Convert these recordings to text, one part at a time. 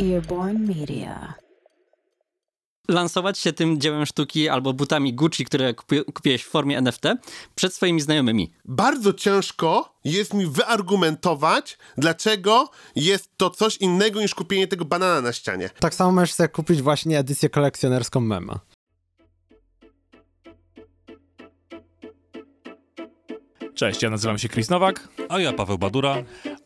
Earborn Media. lansować się tym dziełem sztuki albo butami Gucci, które kupi kupiłeś w formie NFT przed swoimi znajomymi. Bardzo ciężko jest mi wyargumentować, dlaczego jest to coś innego niż kupienie tego banana na ścianie. Tak samo możesz sobie kupić właśnie edycję kolekcjonerską mema. Cześć, ja nazywam się Chris Nowak, A ja Paweł Badura.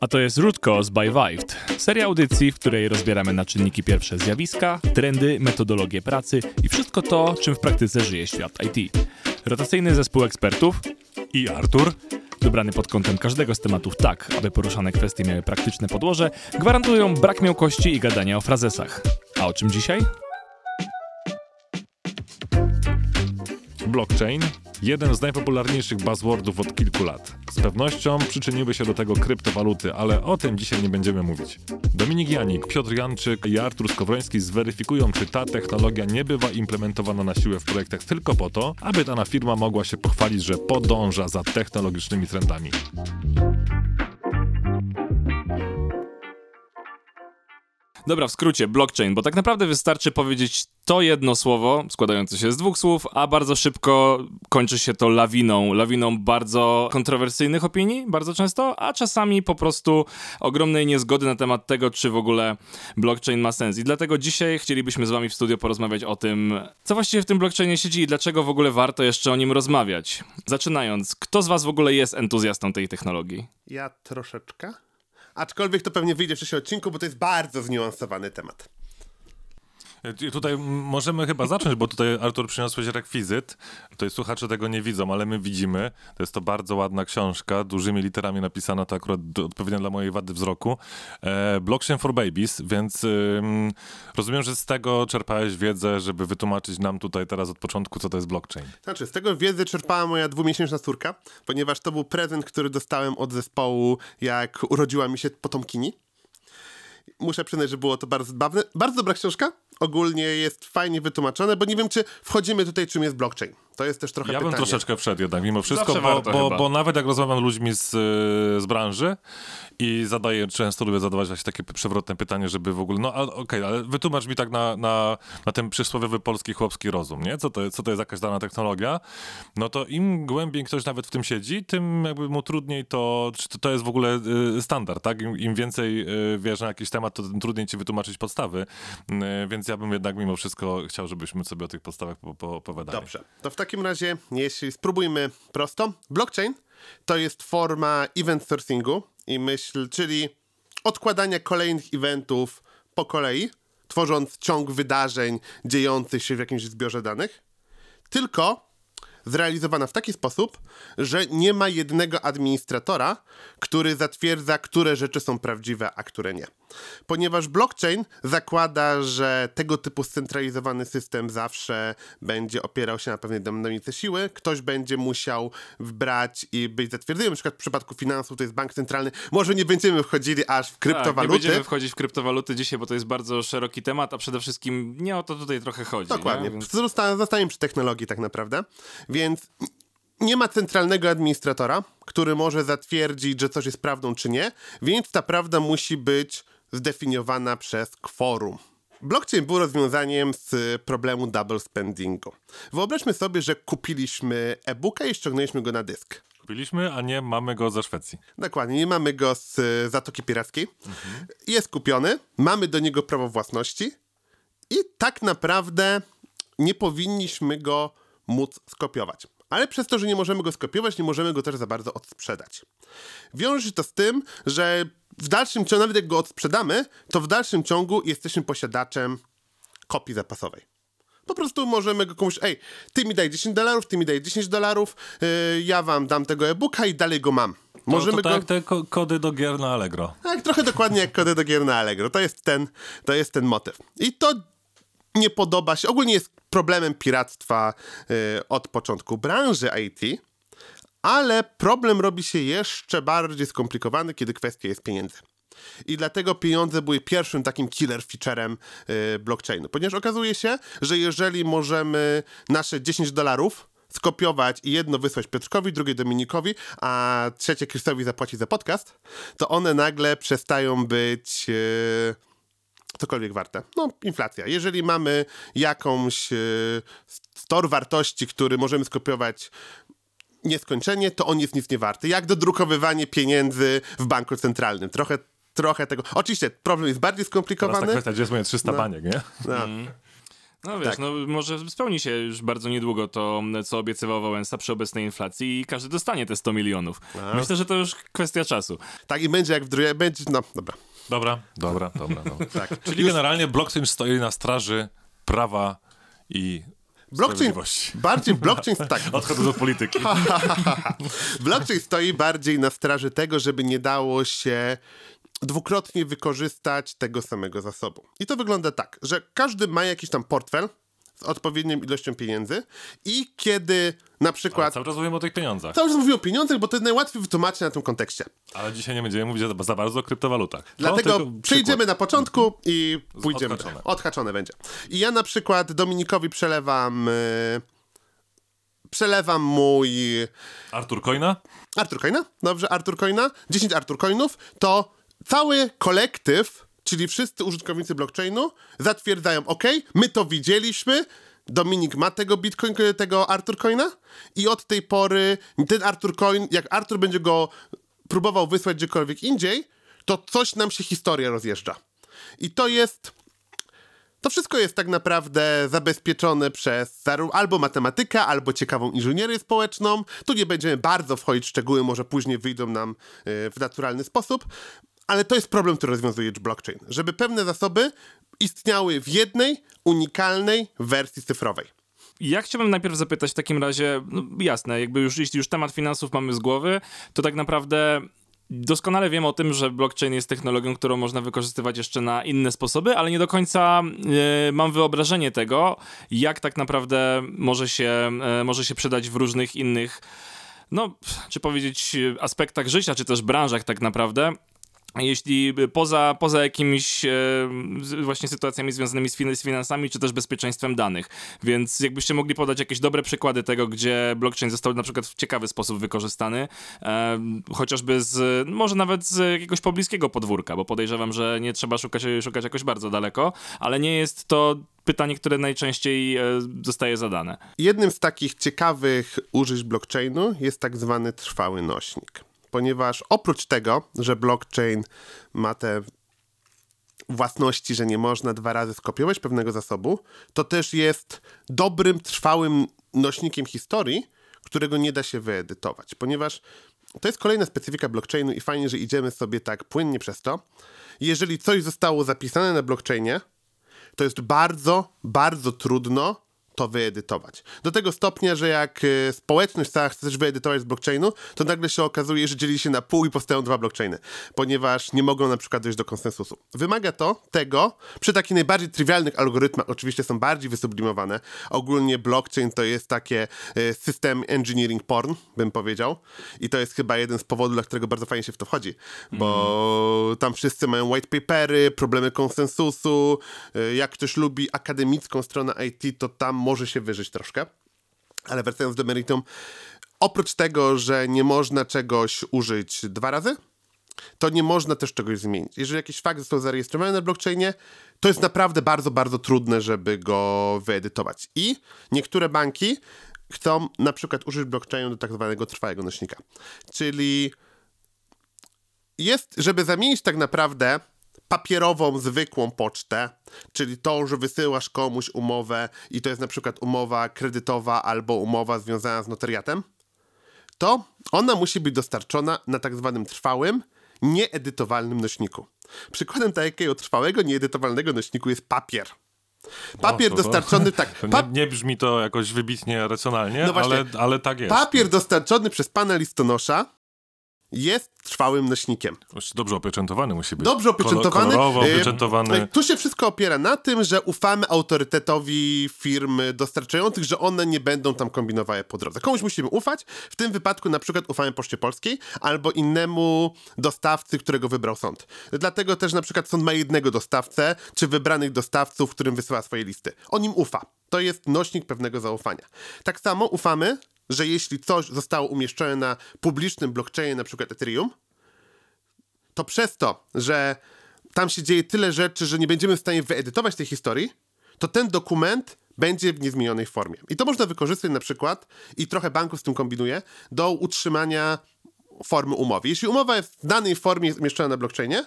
A to jest Root Cause by Vived, seria audycji, w której rozbieramy na czynniki pierwsze zjawiska, trendy, metodologię pracy i wszystko to, czym w praktyce żyje świat IT. Rotacyjny zespół ekspertów, I Artur. dobrany pod kątem każdego z tematów tak, aby poruszane kwestie miały praktyczne podłoże, gwarantują brak miałkości i gadania o frazesach. A o czym dzisiaj? Blockchain. Jeden z najpopularniejszych buzzwordów od kilku lat. Z pewnością przyczyniły się do tego kryptowaluty, ale o tym dzisiaj nie będziemy mówić. Dominik Janik, Piotr Janczyk i Artur Skowroński zweryfikują, czy ta technologia nie bywa implementowana na siłę w projektach tylko po to, aby dana firma mogła się pochwalić, że podąża za technologicznymi trendami. Dobra, w skrócie, blockchain, bo tak naprawdę wystarczy powiedzieć to jedno słowo, składające się z dwóch słów, a bardzo szybko kończy się to lawiną. Lawiną bardzo kontrowersyjnych opinii, bardzo często, a czasami po prostu ogromnej niezgody na temat tego, czy w ogóle blockchain ma sens. I dlatego dzisiaj chcielibyśmy z wami w studio porozmawiać o tym, co właściwie w tym blockchainie siedzi i dlaczego w ogóle warto jeszcze o nim rozmawiać. Zaczynając, kto z was w ogóle jest entuzjastą tej technologii? Ja troszeczkę. Aczkolwiek to pewnie wyjdzie w przyszłym odcinku, bo to jest bardzo zniuansowany temat. Tutaj możemy chyba zacząć, bo tutaj Artur przyniosłeś rekwizyt. Tutaj słuchacze tego nie widzą, ale my widzimy. To jest to bardzo ładna książka, dużymi literami napisana, to akurat odpowiednio dla mojej wady wzroku. E, Blockchain for Babies, więc rozumiem, że z tego czerpałeś wiedzę, żeby wytłumaczyć nam tutaj teraz od początku, co to jest blockchain. Znaczy, z tego wiedzy czerpała moja dwumiesięczna córka, ponieważ to był prezent, który dostałem od zespołu, jak urodziła mi się potomkini. Muszę przyznać, że było to bardzo zabawne. Bardzo dobra książka. Ogólnie jest fajnie wytłumaczone, bo nie wiem, czy wchodzimy tutaj, czym jest blockchain. To jest też trochę Ja bym pytanie. troszeczkę wszedł jednak, mimo wszystko, bo, bo, bo nawet jak rozmawiam z ludźmi z, z branży i zadaję, często lubię zadawać właśnie takie przewrotne pytanie, żeby w ogóle, no ale okej, ale wytłumacz mi tak na, na, na ten przysłowiowy polski chłopski rozum, nie? Co to, jest- co to jest jakaś dana technologia? No to im głębiej ktoś nawet w tym siedzi, tym jakby mu trudniej to, czy to, to jest w ogóle y, standard, tak? Im, Im więcej y, wiesz na jakiś temat, to tym trudniej ci wytłumaczyć podstawy, y, więc ja bym jednak mimo wszystko chciał, żebyśmy sobie o tych podstawach po, po, opowiadali. Dobrze, to w takim razie, jeśli spróbujmy prosto. Blockchain to jest forma event sourcingu i myśl, czyli odkładania kolejnych eventów po kolei, tworząc ciąg wydarzeń dziejących się w jakimś zbiorze danych, tylko zrealizowana w taki sposób, że nie ma jednego administratora, który zatwierdza, które rzeczy są prawdziwe, a które nie. Ponieważ blockchain zakłada, że tego typu scentralizowany system zawsze będzie opierał się na pewnej dynamice siły, ktoś będzie musiał wbrać i być zatwierdzony. Na przykład w przypadku finansów to jest bank centralny. Może nie będziemy wchodzili aż w Tak, nie kryptowaluty. będziemy wchodzić w kryptowaluty dzisiaj, bo to jest bardzo szeroki temat, a przede wszystkim nie o to tutaj trochę chodzi. Dokładnie. Nie? Więc... Zosta- Zostajemy przy technologii tak naprawdę. Więc nie ma centralnego administratora, który może zatwierdzić, że coś jest prawdą czy nie, więc ta prawda musi być zdefiniowana przez kworum. Blockchain był rozwiązaniem z problemu double spendingu. Wyobraźmy sobie, że kupiliśmy e-booka i ściągnęliśmy go na dysk. Kupiliśmy, a nie mamy go ze Szwecji. Dokładnie, nie mamy go z Zatoki Pirackiej. Jest kupiony, mamy do niego prawo własności i tak naprawdę nie powinniśmy go móc skopiować. Ale przez to, że nie możemy go skopiować, nie możemy go też za bardzo odsprzedać. Wiąże się to z tym, że w dalszym ciągu, nawet jak go odsprzedamy, to w dalszym ciągu jesteśmy posiadaczem kopii zapasowej. Po prostu możemy go komuś, ej, ty mi daj 10 dolarów, ty mi daj 10 dolarów, yy, ja wam dam tego e-booka i dalej go mam. Możemy to, go... tak jak te ko- kody do gier na Allegro. Tak, trochę dokładnie jak kody do gier na Allegro. To jest ten, to jest ten motyw. I to nie podoba się, ogólnie jest problemem piractwa y, od początku branży IT, ale problem robi się jeszcze bardziej skomplikowany, kiedy kwestia jest pieniędzy. I dlatego pieniądze były pierwszym takim killer featurem y, blockchainu. Ponieważ okazuje się, że jeżeli możemy nasze 10 dolarów skopiować i jedno wysłać Piotrkowi, drugie Dominikowi, a trzecie Chrisowi zapłacić za podcast, to one nagle przestają być... y, cokolwiek warte? No, inflacja. Jeżeli mamy jakąś e, store wartości, który możemy skopiować nieskończenie, to on jest nic nie warty. Jak dodrukowywanie pieniędzy w banku centralnym. Trochę, trochę tego. Oczywiście problem jest bardziej Teraz ta skomplikowany. kwestia, gdzie jest moje 300 baniek, nie? No. No wiesz, Tak. no może spełni się już bardzo niedługo to, co obiecywał Wałęsa przy obecnej inflacji i każdy dostanie te 100 milionów. Myślę, że to już kwestia czasu. Tak i będzie jak w drugiej. Będzie, no, dobra. Dobra, dobra, dobra. dobra. Tak. Czyli generalnie blockchain stoi na straży prawa i Blockchain, bardziej blockchain, tak, Odchodzę do polityki. blockchain stoi bardziej na straży tego, żeby nie dało się dwukrotnie wykorzystać tego samego zasobu. I to wygląda tak, że każdy ma jakiś tam portfel odpowiednią ilością pieniędzy i kiedy na Ale przykład... cały czas mówimy o tych pieniądzach. Cały czas mówię o pieniądzach, bo to jest najłatwiej wytłumaczyć na tym kontekście. Ale dzisiaj nie będziemy mówić za, bardzo o kryptowalutach. To Dlatego przejdziemy przykład. na początku i pójdziemy. odhaczone. Odhaczone będzie. I ja na przykład Dominikowi przelewam... Yy, przelewam mój... Artur Coina? Artur Coina? Dobrze, Artur Coina. 10 Artur Coinów to cały kolektyw, czyli wszyscy użytkownicy blockchainu zatwierdzają, ok, my to widzieliśmy, Dominik ma tego Bitcoin, tego Artur Coina i od tej pory ten Artur Coin, jak Artur będzie go próbował wysłać gdziekolwiek indziej, to coś nam się historia rozjeżdża. I to jest... To wszystko jest tak naprawdę zabezpieczone przez albo matematykę, albo ciekawą inżynierię społeczną. Tu nie będziemy bardzo wchodzić w szczegóły, może później wyjdą nam y, w naturalny sposób, ale to jest problem, który rozwiązuje blockchain. Żeby pewne zasoby istniały w jednej, unikalnej wersji cyfrowej. Ja chciałbym najpierw zapytać w takim razie, no jasne, jakby już, jeśli już temat finansów mamy z głowy, to tak naprawdę doskonale wiem o tym, że blockchain jest technologią, którą można wykorzystywać jeszcze na inne sposoby, ale nie do końca e, mam wyobrażenie tego, jak tak naprawdę może się, e, może się przydać w różnych innych, no, czy powiedzieć, e, aspektach życia, czy też branżach tak naprawdę. Jeśli poza, poza jakimiś e, właśnie sytuacjami związanymi z finansami, czy też bezpieczeństwem danych. Więc jakbyście mogli podać jakieś dobre przykłady tego, gdzie blockchain został na przykład w ciekawy sposób wykorzystany, e, chociażby z, może nawet z jakiegoś pobliskiego podwórka, bo podejrzewam, że nie trzeba szukać, szukać jakoś bardzo daleko, ale nie jest to pytanie, które najczęściej e, zostaje zadane. Jednym z takich ciekawych użyć blockchainu jest tak zwany trwały nośnik. Ponieważ oprócz tego, że blockchain ma te własności, że nie można dwa razy skopiować pewnego zasobu, to też jest dobrym, trwałym nośnikiem historii, którego nie da się wyedytować. Ponieważ to jest kolejna specyfika blockchainu i fajnie, że idziemy sobie tak płynnie przez to. Jeżeli coś zostało zapisane na blockchainie, to jest bardzo, bardzo trudno to wyedytować. Do tego stopnia, że jak y, społeczność cała chce coś wyedytować z blockchainu, to nagle się okazuje, że dzieli się na pół i powstają dwa blockchainy, ponieważ nie mogą na przykład dojść do konsensusu. Wymaga to tego, przy takich najbardziej trywialnych algorytmach, oczywiście są bardziej wysublimowane. Ogólnie blockchain to jest takie y, system engineering porn, bym powiedział. I to jest chyba jeden z powodów, dla którego bardzo fajnie się w to wchodzi, bo tam wszyscy mają white papery, problemy konsensusu. y, Jak ktoś lubi akademicką stronę IT, to tam może się wyżyć troszkę. Ale wracając do meritum, oprócz tego, że nie można czegoś użyć dwa razy, to nie można też czegoś zmienić. Jeżeli jakiś fakt został zarejestrowany na blockchainie, to jest naprawdę bardzo, bardzo trudne, żeby go wyedytować. I niektóre banki chcą na przykład użyć blockchainu do tak zwanego trwałego nośnika. Czyli jest, żeby zamienić tak naprawdę papierową, zwykłą pocztę, czyli to, że wysyłasz komuś umowę i to jest na przykład umowa kredytowa albo umowa związana z notariatem, to ona musi być dostarczona na tak zwanym trwałym, nieedytowalnym nośniku. Przykładem takiego trwałego, nieedytowalnego nośniku jest papier. Papier O, to- dostarczony, tak, nie, nie brzmi to jakoś wybitnie racjonalnie, No ale, ale tak jest. papier dostarczony przez pana listonosza jest trwałym nośnikiem. Dobrze opieczętowany musi być. Dobrze opieczętowany. Kolor, kolorowo opieczętowany. Tu się wszystko opiera na tym, że ufamy autorytetowi firm dostarczających, że one nie będą tam kombinowały po drodze. Komuś musimy ufać. W tym wypadku na przykład ufamy Poczcie Polskiej albo innemu dostawcy, którego wybrał sąd. Dlatego też na przykład sąd ma jednego dostawcę, czy wybranych dostawców, którym wysyła swoje listy. On im ufa. To jest nośnik pewnego zaufania. Tak samo ufamy, że jeśli coś zostało umieszczone na publicznym blockchainie, na przykład Ethereum, to przez to, że tam się dzieje tyle rzeczy, że nie będziemy w stanie wyedytować tej historii, to ten dokument będzie w niezmienionej formie. I to można wykorzystać na przykład, i trochę banków z tym kombinuje, do utrzymania formy umowy. Jeśli umowa jest w danej formie umieszczona na blockchainie,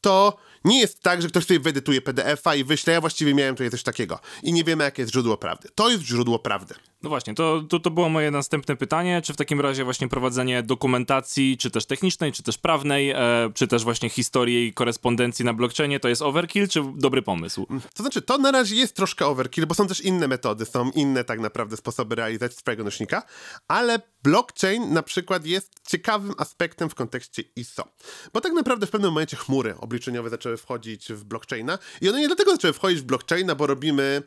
to nie jest tak, że ktoś sobie wyedytuje PDF-a i wyśle, ja właściwie miałem tutaj coś takiego. I nie wiemy, jakie jest źródło prawdy. To jest źródło prawdy. No właśnie, to, to, to było moje następne pytanie. Czy w takim razie właśnie prowadzenie dokumentacji, czy też technicznej, czy też prawnej, e, czy też właśnie historii i korespondencji na blockchainie to jest overkill, czy dobry pomysł? To znaczy, to na razie jest troszkę overkill, bo są też inne metody, są inne tak naprawdę sposoby realizacji swojego nośnika, ale blockchain na przykład jest ciekawym aspektem w kontekście ISO. Bo tak naprawdę w pewnym momencie chmury obliczeniowe zaczęły wchodzić w blockchaina i one nie dlatego zaczęły wchodzić w blockchaina, bo robimy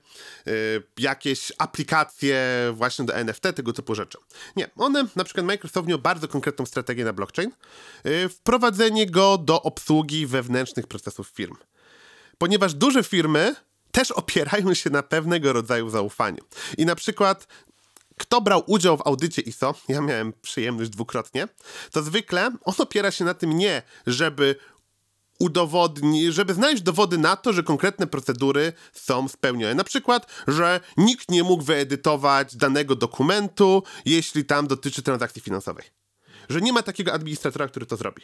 y, jakieś aplikacje właśnie do NFT, tego typu rzeczy. Nie, one, na przykład Microsoft miał bardzo konkretną strategię na blockchain, y, wprowadzenie go do obsługi wewnętrznych procesów firm. Ponieważ duże firmy też opierają się na pewnego rodzaju zaufaniu. I na przykład kto brał udział w audycie ISO, ja miałem przyjemność dwukrotnie, to zwykle on opiera się na tym nie, żeby udowodni, żeby znaleźć dowody na to, że konkretne procedury są spełnione. Na przykład, że nikt nie mógł wyedytować danego dokumentu, jeśli tam dotyczy transakcji finansowej. Że nie ma takiego administratora, który to zrobi.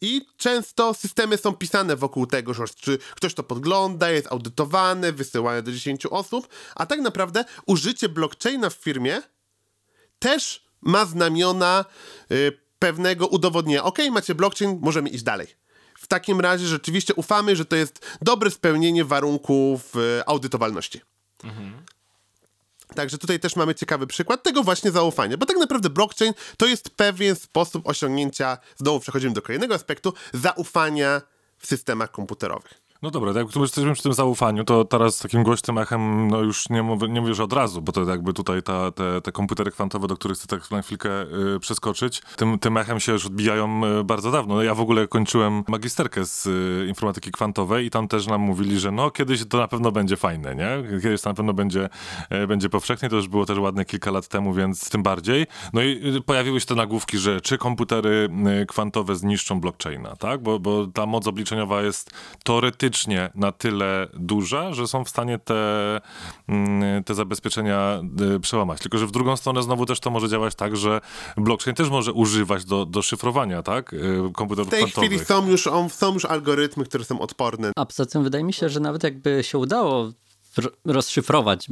I często systemy są pisane wokół tego, że czy ktoś to podgląda, jest audytowane, wysyłane do 10 osób, a tak naprawdę użycie blockchaina w firmie też ma znamiona y, pewnego udowodnienia. Ok, macie blockchain, możemy iść dalej. W takim razie rzeczywiście ufamy, że to jest dobre spełnienie warunków y, audytowalności. Także tutaj też mamy ciekawy przykład tego właśnie zaufania, bo tak naprawdę blockchain to jest pewien sposób osiągnięcia, znowu przechodzimy do kolejnego aspektu, zaufania w systemach komputerowych. No dobra, jak tu jesteśmy przy tym zaufaniu, to teraz takim głośnym echem, no już nie, mówię, nie mówię, że od razu, bo to jakby tutaj ta, te, te komputery kwantowe, do których chcę tak na chwilkę y, przeskoczyć, tym, tym echem się już odbijają y, bardzo dawno. No ja w ogóle kończyłem magisterkę z y, informatyki kwantowej i tam też nam mówili, że no kiedyś to na pewno będzie fajne, nie? Kiedyś to na pewno będzie, będzie powszechnie, to już było też ładne kilka lat temu, więc tym bardziej. No i pojawiły się te nagłówki, że czy komputery kwantowe zniszczą blockchaina, tak? Bo, bo ta moc obliczeniowa jest teoretycznie na tyle duża, że są w stanie te, mm, te zabezpieczenia y, przełamać. Tylko, że w drugą stronę znowu też to może działać tak, że blockchain też może używać do, do szyfrowania, tak? Y, Komputerów W tej kwantowych. chwili są już, on, są już algorytmy, które są odporne A poza tym wydaje mi się, że nawet jakby się udało ro- rozszyfrować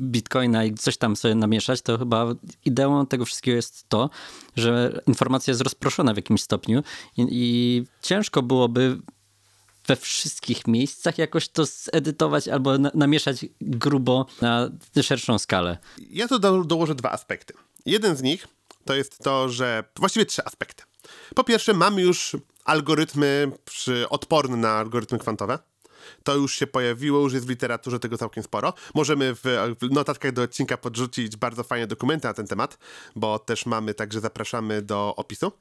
bitcoina i coś tam sobie namieszać, to chyba ideą tego wszystkiego jest to, że informacja jest rozproszona w jakimś stopniu i, i ciężko byłoby we wszystkich miejscach jakoś to zedytować albo na, namieszać grubo na szerszą skalę. Ja tu do, dołożę dwa aspekty. Jeden z nich to jest to, że właściwie trzy aspekty. Po pierwsze, mamy już algorytmy przy, odporne na algorytmy kwantowe. To już się pojawiło, już jest w literaturze tego całkiem sporo. Możemy w, w notatkach do odcinka podrzucić bardzo fajne dokumenty na ten temat, bo też mamy, także zapraszamy do opisu.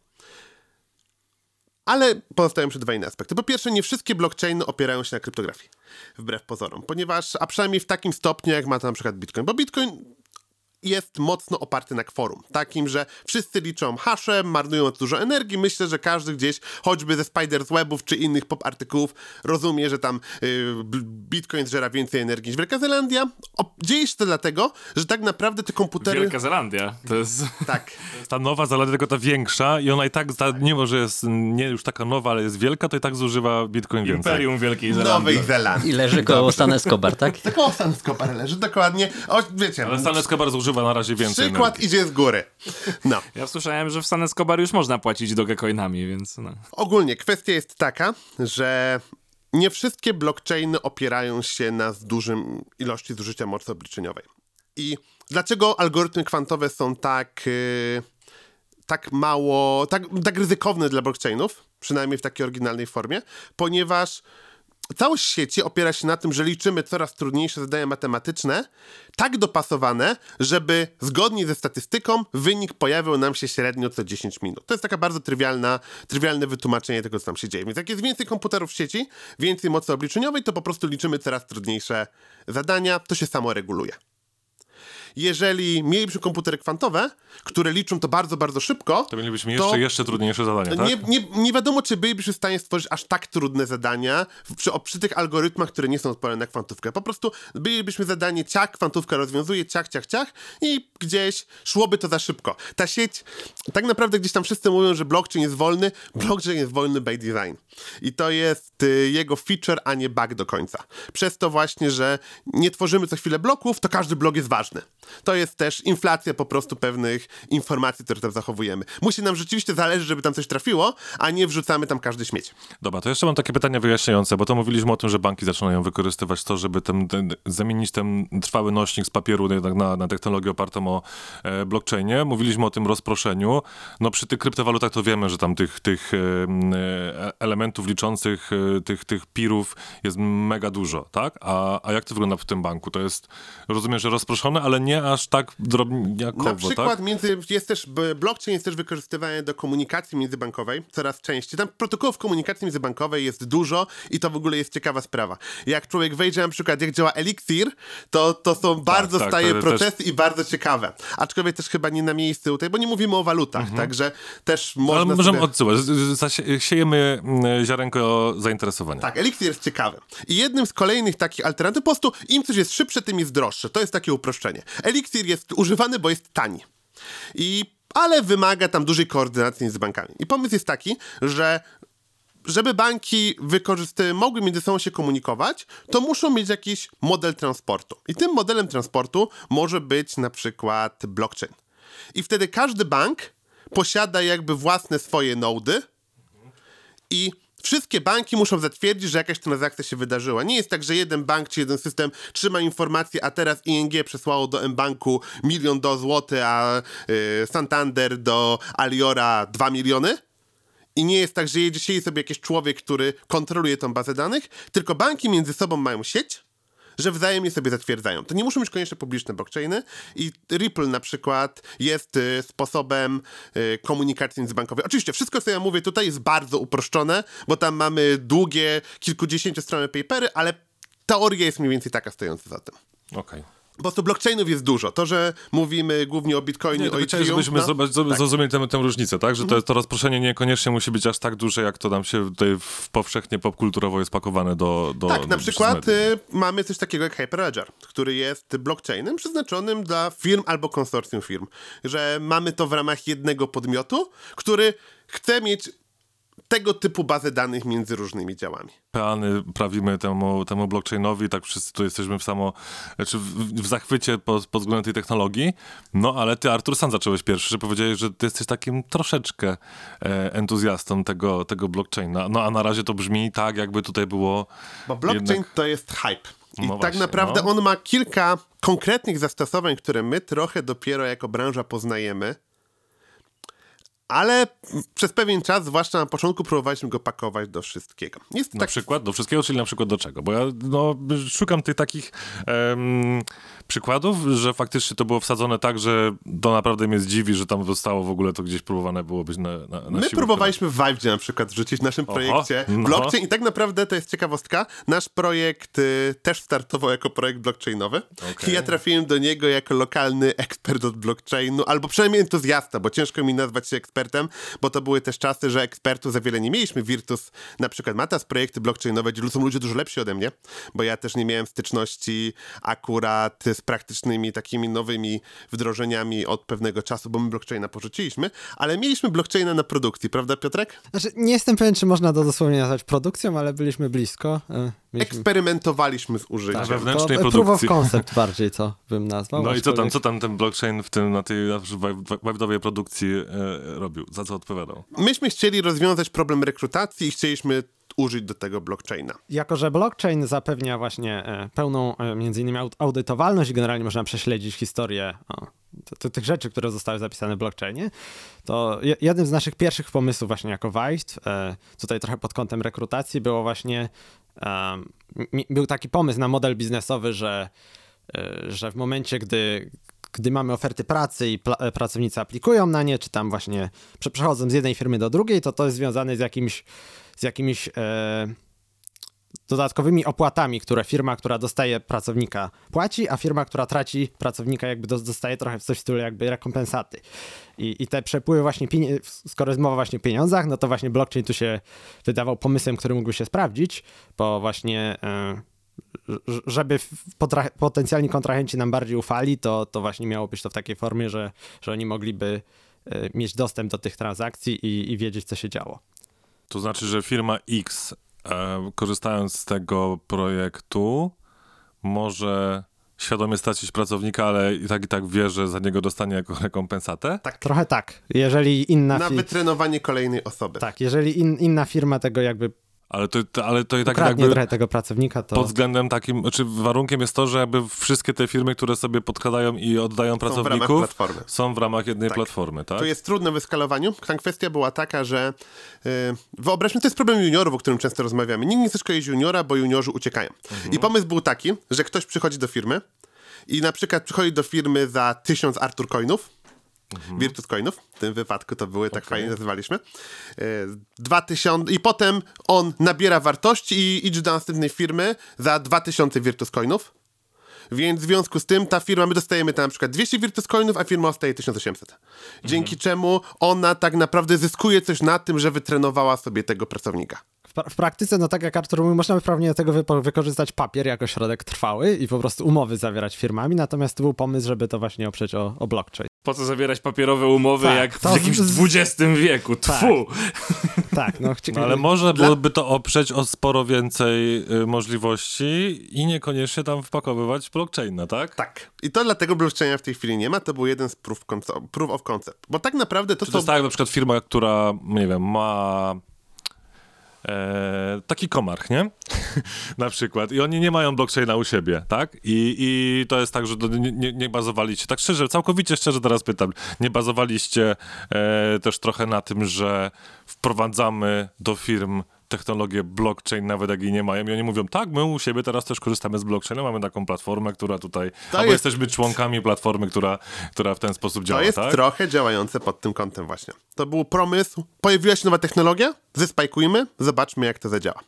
Ale pozostają jeszcze dwa inne aspekty. Po pierwsze, nie wszystkie blockchainy opierają się na kryptografii, wbrew pozorom, ponieważ, a przynajmniej w takim stopniu, jak ma to na przykład Bitcoin, bo Bitcoin jest mocno oparty na kworum. Takim, że wszyscy liczą hasze, marnują dużo energii. Myślę, że każdy gdzieś, choćby ze Spider's Webów czy innych pop artykułów, rozumie, że tam y, b- Bitcoin zżera więcej energii niż Wielka Zelandia. O, dzieje się to dlatego, że tak naprawdę te komputery... Wielka Zelandia. To jest... Tak. Ta nowa Zelanda, tylko ta większa i ona i tak, ta, mimo że jest nie już taka nowa, ale jest wielka, to i tak zużywa Bitcoin więcej. Imperium Wielkiej Zelandii. Nowej Zelandii. I leży koło Stan Escobar, tak? Taką Stan Escobar leży, dokładnie. O, wiecie, Ale Stan Escobar zużywa na razie więcej przykład energii. idzie z góry. No. Ja słyszałem, że w San Escobar już można płacić dogecoinami, więc no. Ogólnie kwestia jest taka, że nie wszystkie blockchainy opierają się na dużym ilości zużycia mocy obliczeniowej. I dlaczego algorytmy kwantowe są tak, yy, tak mało, tak, tak ryzykowne dla blockchainów, przynajmniej w takiej oryginalnej formie? Ponieważ całość sieci opiera się na tym, że liczymy coraz trudniejsze zadania matematyczne, tak dopasowane, żeby zgodnie ze statystyką wynik pojawiał nam się średnio co 10 minut. To jest taka bardzo trywialna, trywialne wytłumaczenie tego, co tam się dzieje. Więc jak jest więcej komputerów w sieci, więcej mocy obliczeniowej, to po prostu liczymy coraz trudniejsze zadania, to się samo reguluje. Jeżeli mielibyśmy komputery kwantowe, które liczą to bardzo, bardzo szybko, To mielibyśmy jeszcze, jeszcze trudniejsze zadania, tak? nie, nie, nie wiadomo, czy bylibyśmy w stanie stworzyć aż tak trudne zadania przy, przy tych algorytmach, które nie są odporne na kwantówkę. Po prostu bylibyśmy zadanie ciach, kwantówka rozwiązuje, ciach, ciach, ciach i gdzieś szłoby to za szybko. Ta sieć, tak naprawdę gdzieś tam wszyscy mówią, że blockchain jest wolny. Blockchain jest wolny by design. I to jest y, jego feature, a nie bug do końca. Przez to właśnie, że nie tworzymy co chwilę bloków, to każdy blok jest ważny. To jest też inflacja po prostu pewnych informacji, które tam zachowujemy. Musi nam rzeczywiście zależeć, żeby tam coś trafiło, a nie wrzucamy tam każdy śmieć. Dobra, to jeszcze mam takie pytania wyjaśniające, bo to mówiliśmy o tym, że banki zaczynają wykorzystywać to, żeby ten, ten, zamienić ten trwały nośnik z papieru na, na technologię opartą o e, blockchainie. Mówiliśmy o tym rozproszeniu. No przy tych kryptowalutach to wiemy, że tam tych, tych e, e, elementów liczących, e, tych, tych pirów jest mega dużo, tak? A, a jak to wygląda w tym banku? To jest, rozumiem, że rozproszone, ale nie aż tak drobniakowo, Na przykład tak? między, jest też, blockchain jest też wykorzystywany do komunikacji międzybankowej coraz częściej. Tam protokołów komunikacji międzybankowej jest dużo i to w ogóle jest ciekawa sprawa. Jak człowiek wejdzie na przykład, jak działa Elixir, to, to są bardzo tak, staje procesy i bardzo ciekawe. Aczkolwiek też chyba nie na miejscu tutaj, bo nie mówimy o walutach, także też Ale można możemy sobie... odsyłać. Siejemy mm, ziarenko zainteresowania. Tak, Elixir jest ciekawy. I jednym z kolejnych takich alternatyw, po prostu im coś jest szybsze, tym jest droższe. To jest takie uproszczenie. Elixir jest używany, bo jest tani. I, ale wymaga tam dużej koordynacji między bankami. I pomysł jest taki, że żeby banki wykorzysty mogły między sobą się komunikować, to muszą mieć jakiś model transportu. I tym modelem transportu może być na przykład blockchain. I wtedy każdy bank posiada jakby własne swoje nody, i wszystkie banki muszą zatwierdzić, że jakaś transakcja się wydarzyła. Nie jest tak, że jeden bank czy jeden system trzyma informację, a teraz ING przesłało do M-Banku milion do złoty, a y, Santander do Aliora 2 miliony. I nie jest tak, że jedzie siedzi sobie jakiś człowiek, który kontroluje tą bazę danych, tylko banki między sobą mają sieć, że wzajemnie sobie zatwierdzają. To nie muszą być koniecznie publiczne blockchainy i Ripple na przykład jest y, sposobem y, komunikacji międzybankowej. Oczywiście wszystko, co ja mówię tutaj jest bardzo uproszczone, bo tam mamy długie, kilkudziesięciostronne papery, ale teoria jest mniej więcej taka stojąca za tym. Okej. Po prostu blockchainów jest dużo. To, że mówimy głównie o Bitcoinie, Nie, o Ethereum, żebyśmy no, zo- zrozumieli tę, tę różnicę, tak? Że to, to rozproszenie niekoniecznie musi być aż tak duże, jak to nam się tutaj w powszechnie popkulturowo jest pakowane do... do Tak, na do- przykład przez media. y, mamy coś takiego jak Hyperledger, który jest blockchainem przeznaczonym dla firm albo konsorcjum firm. Że mamy to w ramach jednego podmiotu, który chce mieć tego typu bazę danych między różnymi działami. Peany prawimy temu, temu blockchainowi, tak wszyscy tu jesteśmy w samo, znaczy w, w zachwycie pod, pod względem tej technologii, no ale ty Artur sam zacząłeś pierwszy, że powiedziałeś, że ty jesteś takim troszeczkę e, entuzjastą tego, tego blockchaina, no a na razie to brzmi tak, jakby tutaj było Bo blockchain jednak... to jest hype. I No tak właśnie, naprawdę no. on ma kilka konkretnych zastosowań, które my trochę dopiero jako branża poznajemy. Ale przez pewien czas, zwłaszcza na początku, próbowaliśmy go pakować do wszystkiego. Jest Na tak przykład do wszystkiego, czyli na przykład do czego? Bo ja no, szukam tych takich em, przykładów, że faktycznie to było wsadzone tak, że to naprawdę mnie zdziwi, że tam zostało w ogóle to gdzieś próbowane było być na, na, na My siłę próbowaliśmy w Vive na przykład wrzucić w naszym Oho, projekcie no. blockchain i tak naprawdę to jest ciekawostka. Nasz projekt y, też startował jako projekt blockchainowy Okej. i ja trafiłem do niego jako lokalny ekspert od blockchainu, albo przynajmniej entuzjasta, bo ciężko mi nazwać się ekspertem, bo to były też czasy, że ekspertów za wiele nie mieliśmy. Virtus na przykład ma teraz projekty blockchainowe, gdzie są ludzie dużo lepsi ode mnie, bo ja też nie miałem styczności akurat z praktycznymi takimi nowymi wdrożeniami od pewnego czasu, bo my blockchaina porzuciliśmy, ale mieliśmy blockchaina na produkcji, prawda Piotrek? Znaczy, nie jestem pewien, czy można to dosłownie nazwać produkcją, ale byliśmy blisko. e, Mieliśmy... Eksperymentowaliśmy z użyciem. Tak. wewnętrznej to, produkcji. Proof of concept bardziej to bym nazwał. No i co tam, co tam ten blockchain w tym, na tej webdowej produkcji e, robił? Za co odpowiadał? Myśmy chcieli rozwiązać problem rekrutacji i chcieliśmy użyć do tego blockchaina. Jako, że blockchain zapewnia właśnie e, pełną e, między innymi aud- audytowalność i generalnie można prześledzić historię o, t- tych rzeczy, które zostały zapisane w blockchainie, to je- jednym z naszych pierwszych pomysłów właśnie jako Vive, tutaj trochę pod kątem rekrutacji, było właśnie, był taki pomysł na model biznesowy, że, e, że w momencie, gdy gdy mamy oferty pracy i e, pracownicy aplikują na nie, czy tam właśnie prze- przechodzą z jednej firmy do drugiej, to to jest związane z jakimś, z jakimiś e, dodatkowymi opłatami, które firma, która dostaje pracownika płaci, a firma, która traci pracownika jakby dostaje trochę w coś w stylu jakby rekompensaty. I, i te przepływy właśnie, skoro jest mowa właśnie o pieniądzach, no to właśnie blockchain tu się wydawał pomysłem, który mógłby się sprawdzić, bo właśnie żeby potencjalni kontrahenci nam bardziej ufali, to, to właśnie miało być to w takiej formie, że, że oni mogliby e, mieć dostęp do tych transakcji i, i wiedzieć, co się działo. To znaczy, że firma X, korzystając z tego projektu, może świadomie stracić pracownika, ale i tak i tak wie, że za niego dostanie jako rekompensatę? Tak. Trochę tak. Jeżeli inna... Na wytrenowanie kolejnej osoby. Tak, jeżeli in, inna firma tego jakby ale to, ale to i tak jakby trochę tego pracownika, to... Pod względem takim, znaczy warunkiem jest to, że jakby wszystkie te firmy, które sobie podkładają i oddają są pracowników, w są w ramach jednej tak. platformy, tak? To jest trudne w eskalowaniu. Ta kwestia była taka, że yy, wyobraźmy, to jest problem juniorów, o którym często rozmawiamy. Nikt nie chce szkolić juniora, bo juniorzy uciekają. Mhm. I pomysł był taki, że ktoś przychodzi do firmy i na przykład przychodzi do firmy za tysiąc Artur Coinów, mhm. Virtus Coinów. W tym wypadku to były, tak okay. fajnie nazywaliśmy. 2000 e, i potem on nabiera wartości i idzie do następnej firmy za 2000 Virtus Coinów. Więc w związku z tym ta firma, my dostajemy tam na przykład 200 Virtus Coinów, a firma dostaje 1800. Dzięki mhm. czemu ona tak naprawdę zyskuje coś na tym, że wytrenowała sobie tego pracownika w praktyce, no tak jak Artur mówił, można by prawnie do tego wy wykorzystać papier jako środek trwały i po prostu umowy zawierać firmami, natomiast to był pomysł, żeby to właśnie oprzeć o, o blockchain. Po co zawierać papierowe umowy tak, jak w jakimś XX wieku? Tak. Tfu! Tak, tak no, no, ale może byłoby to oprzeć o sporo więcej y, możliwości i niekoniecznie tam wpakowywać blockchaina, tak? Tak. I to dlatego blockchaina w tej chwili nie ma, to był jeden z proof, proof of concept. Bo tak naprawdę to Czy to jest tak na przykład firma, która, nie wiem, ma E, taki komarch, nie? na przykład. I oni nie mają blockchaina u siebie, tak? I, i to jest tak, że nie, nie, nie bazowaliście, tak szczerze, całkowicie szczerze teraz pytam, nie bazowaliście e, też trochę na tym, że wprowadzamy do firm technologię blockchain, nawet jak jej nie mają. I oni mówią, tak, my u siebie teraz też korzystamy z blockchaina, mamy taką platformę, która tutaj, to albo jest... jesteśmy członkami platformy, która, która w ten sposób działa, To jest tak? trochę działające pod tym kątem właśnie. To był pomysł, pojawiła się nowa technologia, zespajkujmy, zobaczmy jak to zadziała.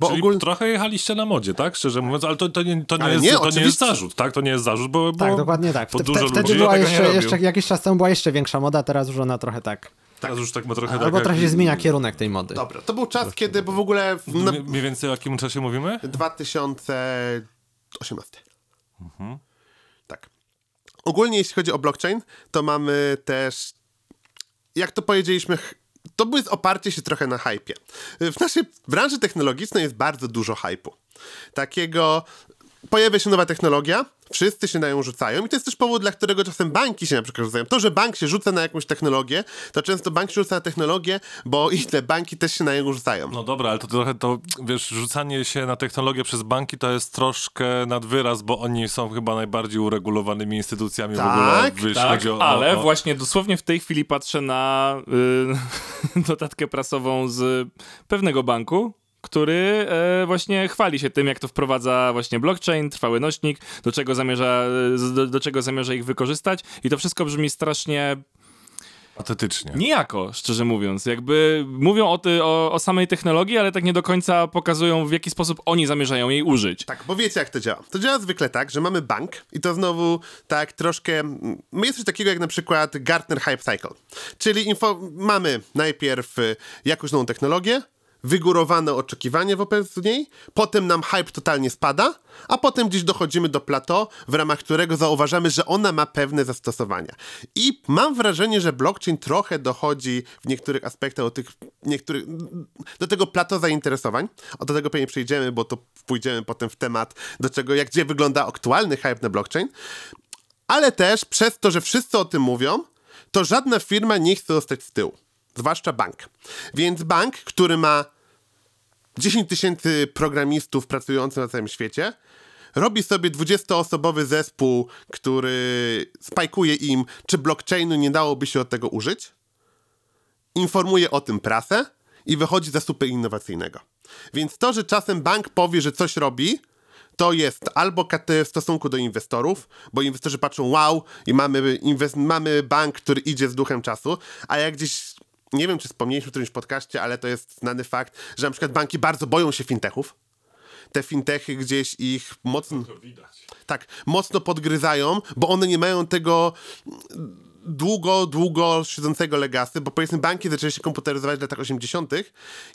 Bo Czyli ogólnie... trochę jechaliście na modzie, tak? Szczerze mówiąc, ale to, to, nie, to, nie, jest, nie, to nie jest zarzut, tak? To nie jest zarzut, bo, bo Tak, dokładnie tak. Wtedy, wtedy była jeszcze, jeszcze, jakiś czas temu była jeszcze większa moda, teraz już ona trochę tak Teraz już tak ma trochę Albo tak trochę się zmienia kierunek tej mody. Dobra, to był czas, kiedy, bo w ogóle... W... Mniej więcej o jakim czasie mówimy? 2018. Mhm. Tak. Ogólnie jeśli chodzi o blockchain, to mamy też, jak to powiedzieliśmy, to jest oparcie się trochę na hypie. W naszej branży technologicznej jest bardzo dużo hypu. Takiego, pojawia się nowa technologia, wszyscy się na nią rzucają i to jest też powód, dla którego czasem banki się na przykład rzucają. To, że bank się rzuca na jakąś technologię, to często bank się rzuca na technologię, bo inne banki też się na nią rzucają. No dobra, ale to trochę to, wiesz, rzucanie się na technologię przez banki to jest troszkę nad wyraz, bo oni są chyba najbardziej uregulowanymi instytucjami tak, w ogóle. Tak, wiesz, tak o, ale o... właśnie dosłownie w tej chwili patrzę na y, notatkę prasową z pewnego banku, który e, właśnie chwali się tym, jak to wprowadza właśnie blockchain, trwały nośnik, do czego zamierza, do, do czego zamierza ich wykorzystać i to wszystko brzmi strasznie Patetycznie. Nijako, szczerze mówiąc. Jakby mówią o, ty, o, o, samej technologii, ale tak nie do końca pokazują, w jaki sposób oni zamierzają jej użyć. Tak, bo wiecie, jak to działa. To działa zwykle tak, że mamy bank i to znowu tak troszkę... My jest coś takiego jak na przykład Gartner Hype Cycle. Czyli info... mamy najpierw y, jakąś nową technologię, wygórowane oczekiwanie wobec niej, potem nam hype totalnie spada, a potem gdzieś dochodzimy do plateau, w ramach którego zauważamy, że ona ma pewne zastosowania. I mam wrażenie, że blockchain trochę dochodzi w niektórych aspektach do, tych, niektórych, do tego plateau zainteresowań. O do tego pewnie przejdziemy, bo to pójdziemy potem w temat, do czego, jak gdzie wygląda aktualny hype na blockchain. Ale też przez to, że wszyscy o tym mówią, to żadna firma nie chce zostać z tyłu zwłaszcza bank. Więc bank, który ma 10 tysięcy programistów pracujących na całym świecie, robi sobie 20-osobowy zespół, który spajkuje im, czy blockchainu nie dałoby się od tego użyć, informuje o tym prasę i wychodzi za super innowacyjnego. Więc to, że czasem bank powie, że coś robi, to jest albo w stosunku do inwestorów, bo inwestorzy patrzą wow i mamy, mamy bank, który idzie z duchem czasu, a jak gdzieś nie wiem, czy wspomnieliśmy w którymś podcaście, ale to jest znany fakt, że na przykład banki bardzo boją się fintechów. te fintechy gdzieś ich mocno... Tak, mocno podgryzają, bo one nie mają tego długo, długo siedzącego legacy, bo powiedzmy banki zaczęły się komputeryzować w latach 80.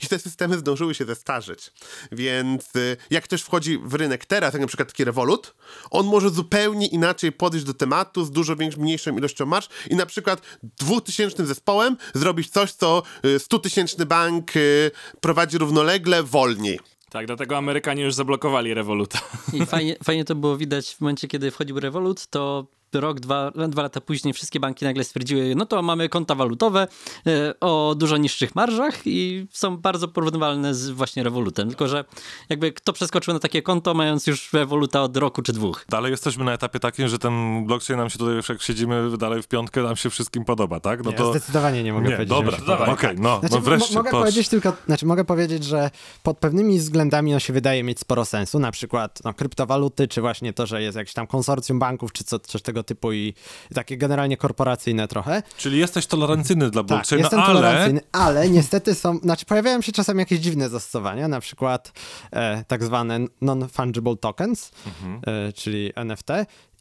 i te systemy zdążyły się zestarzeć. Więc y, jak ktoś wchodzi w rynek teraz, jak na przykład taki Revolut, on może zupełnie inaczej podejść do tematu z dużo większą, mniejszą ilością marsz i na przykład dwutysięcznym zespołem zrobić coś, co y, stutysięczny bank y, prowadzi równolegle, wolniej. Tak, dlatego Amerykanie już zablokowali Revoluta. I fajnie, fajnie to było widać w momencie, kiedy wchodził Revolut, to rok, dwa, dwa lata później wszystkie banki nagle stwierdziły, no to mamy konta walutowe e, o dużo niższych marżach i są bardzo porównywalne z właśnie Revolutem. Tylko, że jakby kto przeskoczył na takie konto, mając już Revoluta od roku czy dwóch. Dalej jesteśmy na etapie takim, że ten blockchain nam się tutaj, jak siedzimy dalej w piątkę, nam się wszystkim podoba, tak? No Ja to... zdecydowanie nie mogę Nie, powiedzieć. dobra, dobra, okej, no, Znaczy, no wreszcie, mo- mogę powiedzieć tylko, znaczy mogę powiedzieć, że pod pewnymi względami on się wydaje mieć sporo sensu, na przykład no, kryptowaluty, czy właśnie to, że jest jakieś tam konsorcjum banków, czy co, coś tego typu i, takie generalnie korporacyjne trochę. Czyli jesteś tolerancyjny dla Tak, blockchaina, jestem ale... tolerancyjny, ale niestety są, znaczy pojawiają się czasami jakieś dziwne zastosowania, na przykład e, tak zwane non-fungible tokens, Mhm. e, czyli NFT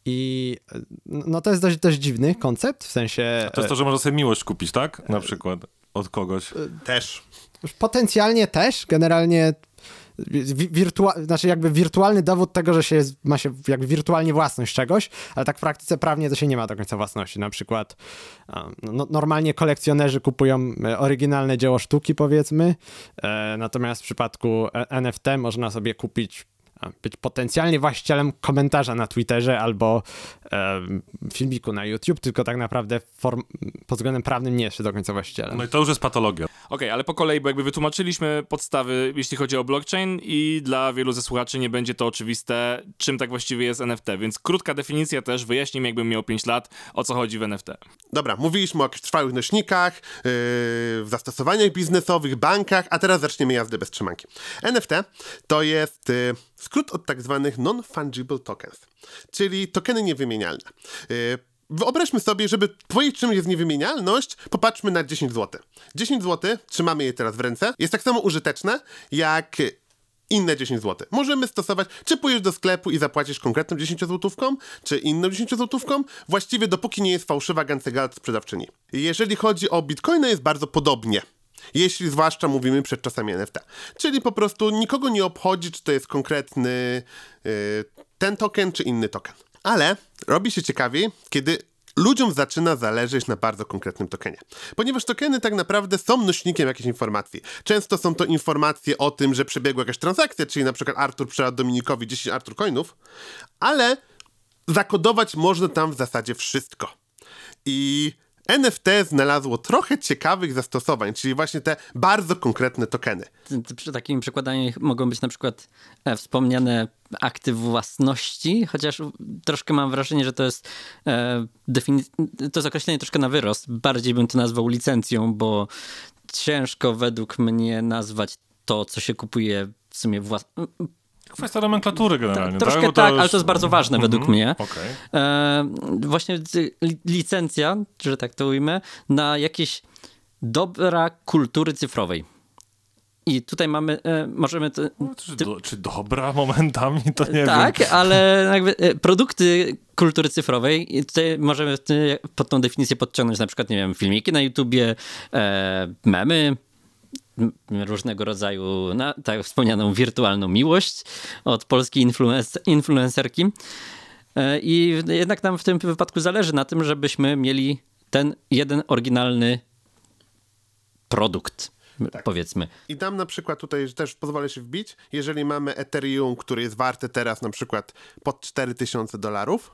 i e, no to jest dość, dość dziwny koncept, w sensie To jest to, że można sobie miłość kupić, tak? Na przykład od kogoś. Też. e, potencjalnie też, generalnie wirtua- znaczy jakby wirtualny dowód tego, że się ma się jakby wirtualnie własność czegoś, ale tak w praktyce prawnie to się nie ma do końca własności. Na przykład no, normalnie kolekcjonerzy kupują e, oryginalne dzieło sztuki powiedzmy, e, natomiast w przypadku e, NFT można sobie kupić być potencjalnie właścicielem komentarza na Twitterze albo e, filmiku na YouTube, tylko tak naprawdę form, pod względem prawnym nie jest się do końca właścicielem. No i to już jest patologia. Okej, ale po kolei, bo jakby wytłumaczyliśmy podstawy, jeśli chodzi o blockchain i dla wielu ze słuchaczy nie będzie to oczywiste, czym tak właściwie jest NFT, więc krótka definicja też, wyjaśnijmy jakbym miał 5 lat, o co chodzi w NFT. Dobra, mówiliśmy o jakichś trwałych nośnikach, yy, w zastosowaniach biznesowych, bankach, a teraz zaczniemy jazdę bez trzymanki. NFT to jest yy, skrót od tak zwanych non-fungible tokens, czyli tokeny niewymienialne. Yy, Wyobraźmy sobie, żeby powiedzieć, czym jest niewymienialność, popatrzmy na 10 zł. 10 zł, trzymamy je teraz w ręce, jest tak samo użyteczne jak inne 10 zł. Możemy stosować, czy pójdziesz do sklepu i zapłacisz konkretną 10 złotówką, czy inną 10 złotówką, właściwie dopóki nie jest fałszywa gancegalt sprzedawczyni. Jeżeli chodzi o bitcoina jest bardzo podobnie. Jeśli zwłaszcza mówimy przed czasami NFT. Czyli po prostu nikogo nie obchodzi, czy to jest konkretny yy, ten token, czy inny token. Ale robi się ciekawiej, kiedy ludziom zaczyna zależeć na bardzo konkretnym tokenie. Ponieważ tokeny tak naprawdę są nośnikiem jakiejś informacji. Często są to informacje o tym, że przebiegła jakaś transakcja, czyli na przykład Artur przelał Dominikowi 10 Artur coinów, ale zakodować można tam w zasadzie wszystko. I NFT znalazło trochę ciekawych zastosowań, czyli właśnie te bardzo konkretne tokeny. Przy takim przekładaniu mogą być na przykład e, wspomniane akty własności, chociaż troszkę mam wrażenie, że to jest e, to jest określenie troszkę na wyrost. Bardziej bym to nazwał licencją, bo ciężko według mnie nazwać to, co się kupuje w sumie włas- Kwestia nomenklatury generalnie, Troszkę tak? Tak, już- ale to jest bardzo ważne według Mhm, mnie. Okej. E, właśnie li- licencja, że tak to ujmę, na jakieś dobra kultury cyfrowej. I tutaj mamy, e, możemy... To, Czy, do, czy dobra momentami, to nie tak, wiem. ale jakby e, produkty kultury cyfrowej, i tutaj możemy pod tą definicję podciągnąć na przykład, nie wiem, filmiki na YouTubie, e, memy, różnego rodzaju, na, tak wspomnianą, wirtualną miłość od polskiej influenc- influencerki. E, I jednak nam w tym wypadku zależy na tym, żebyśmy mieli ten jeden oryginalny produkt, powiedzmy. I dam na przykład tutaj też pozwolę się wbić, jeżeli mamy Ethereum, który jest warte teraz na przykład pod 4000 dolarów,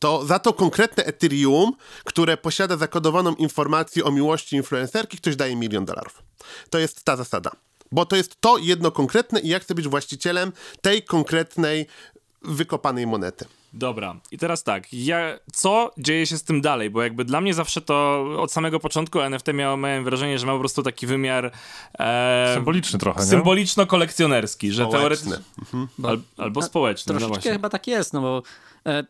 to za to konkretne Ethereum, które posiada zakodowaną informację o miłości influencerki, ktoś daje milion dolarów. To jest ta zasada. Bo to jest to jedno konkretne i ja chcę być właścicielem tej konkretnej wykopanej monety. Dobra, i teraz tak, ja, co dzieje się z tym dalej? Bo jakby dla mnie zawsze to od samego początku NFT miało, miałem wrażenie, że ma po prostu taki wymiar e, Symboliczny trochę, symboliczno-kolekcjonerski, że teoretycznie... Al, albo społeczny, no Troszeczkę właśnie. chyba tak jest, no bo e,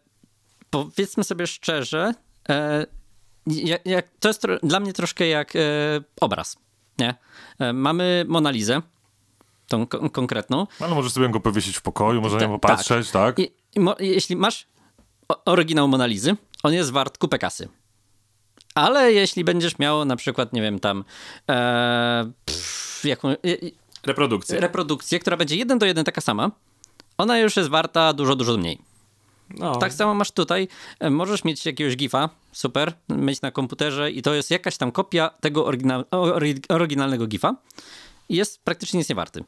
powiedzmy sobie szczerze, e, jak, jak, to jest tro, dla mnie troszkę jak e, obraz, nie? E, mamy Monalizę tą kon- konkretną. Ale możesz sobie go powiesić w pokoju, można na Ta- niego patrzeć, tak? I, i jeśli masz oryginał Monalizy, on jest wart kupę kasy. Ale jeśli będziesz miał na przykład, nie wiem, tam e, pff, jaką, e, Reprodukcja. reprodukcję, która będzie jeden do jeden taka sama, ona już jest warta dużo, dużo mniej. No. Tak samo masz tutaj, e, możesz mieć jakiegoś gifa, super, mieć na komputerze i to jest jakaś tam kopia tego oryginal, ory- oryginalnego gifa. Jest praktycznie nic nie warty.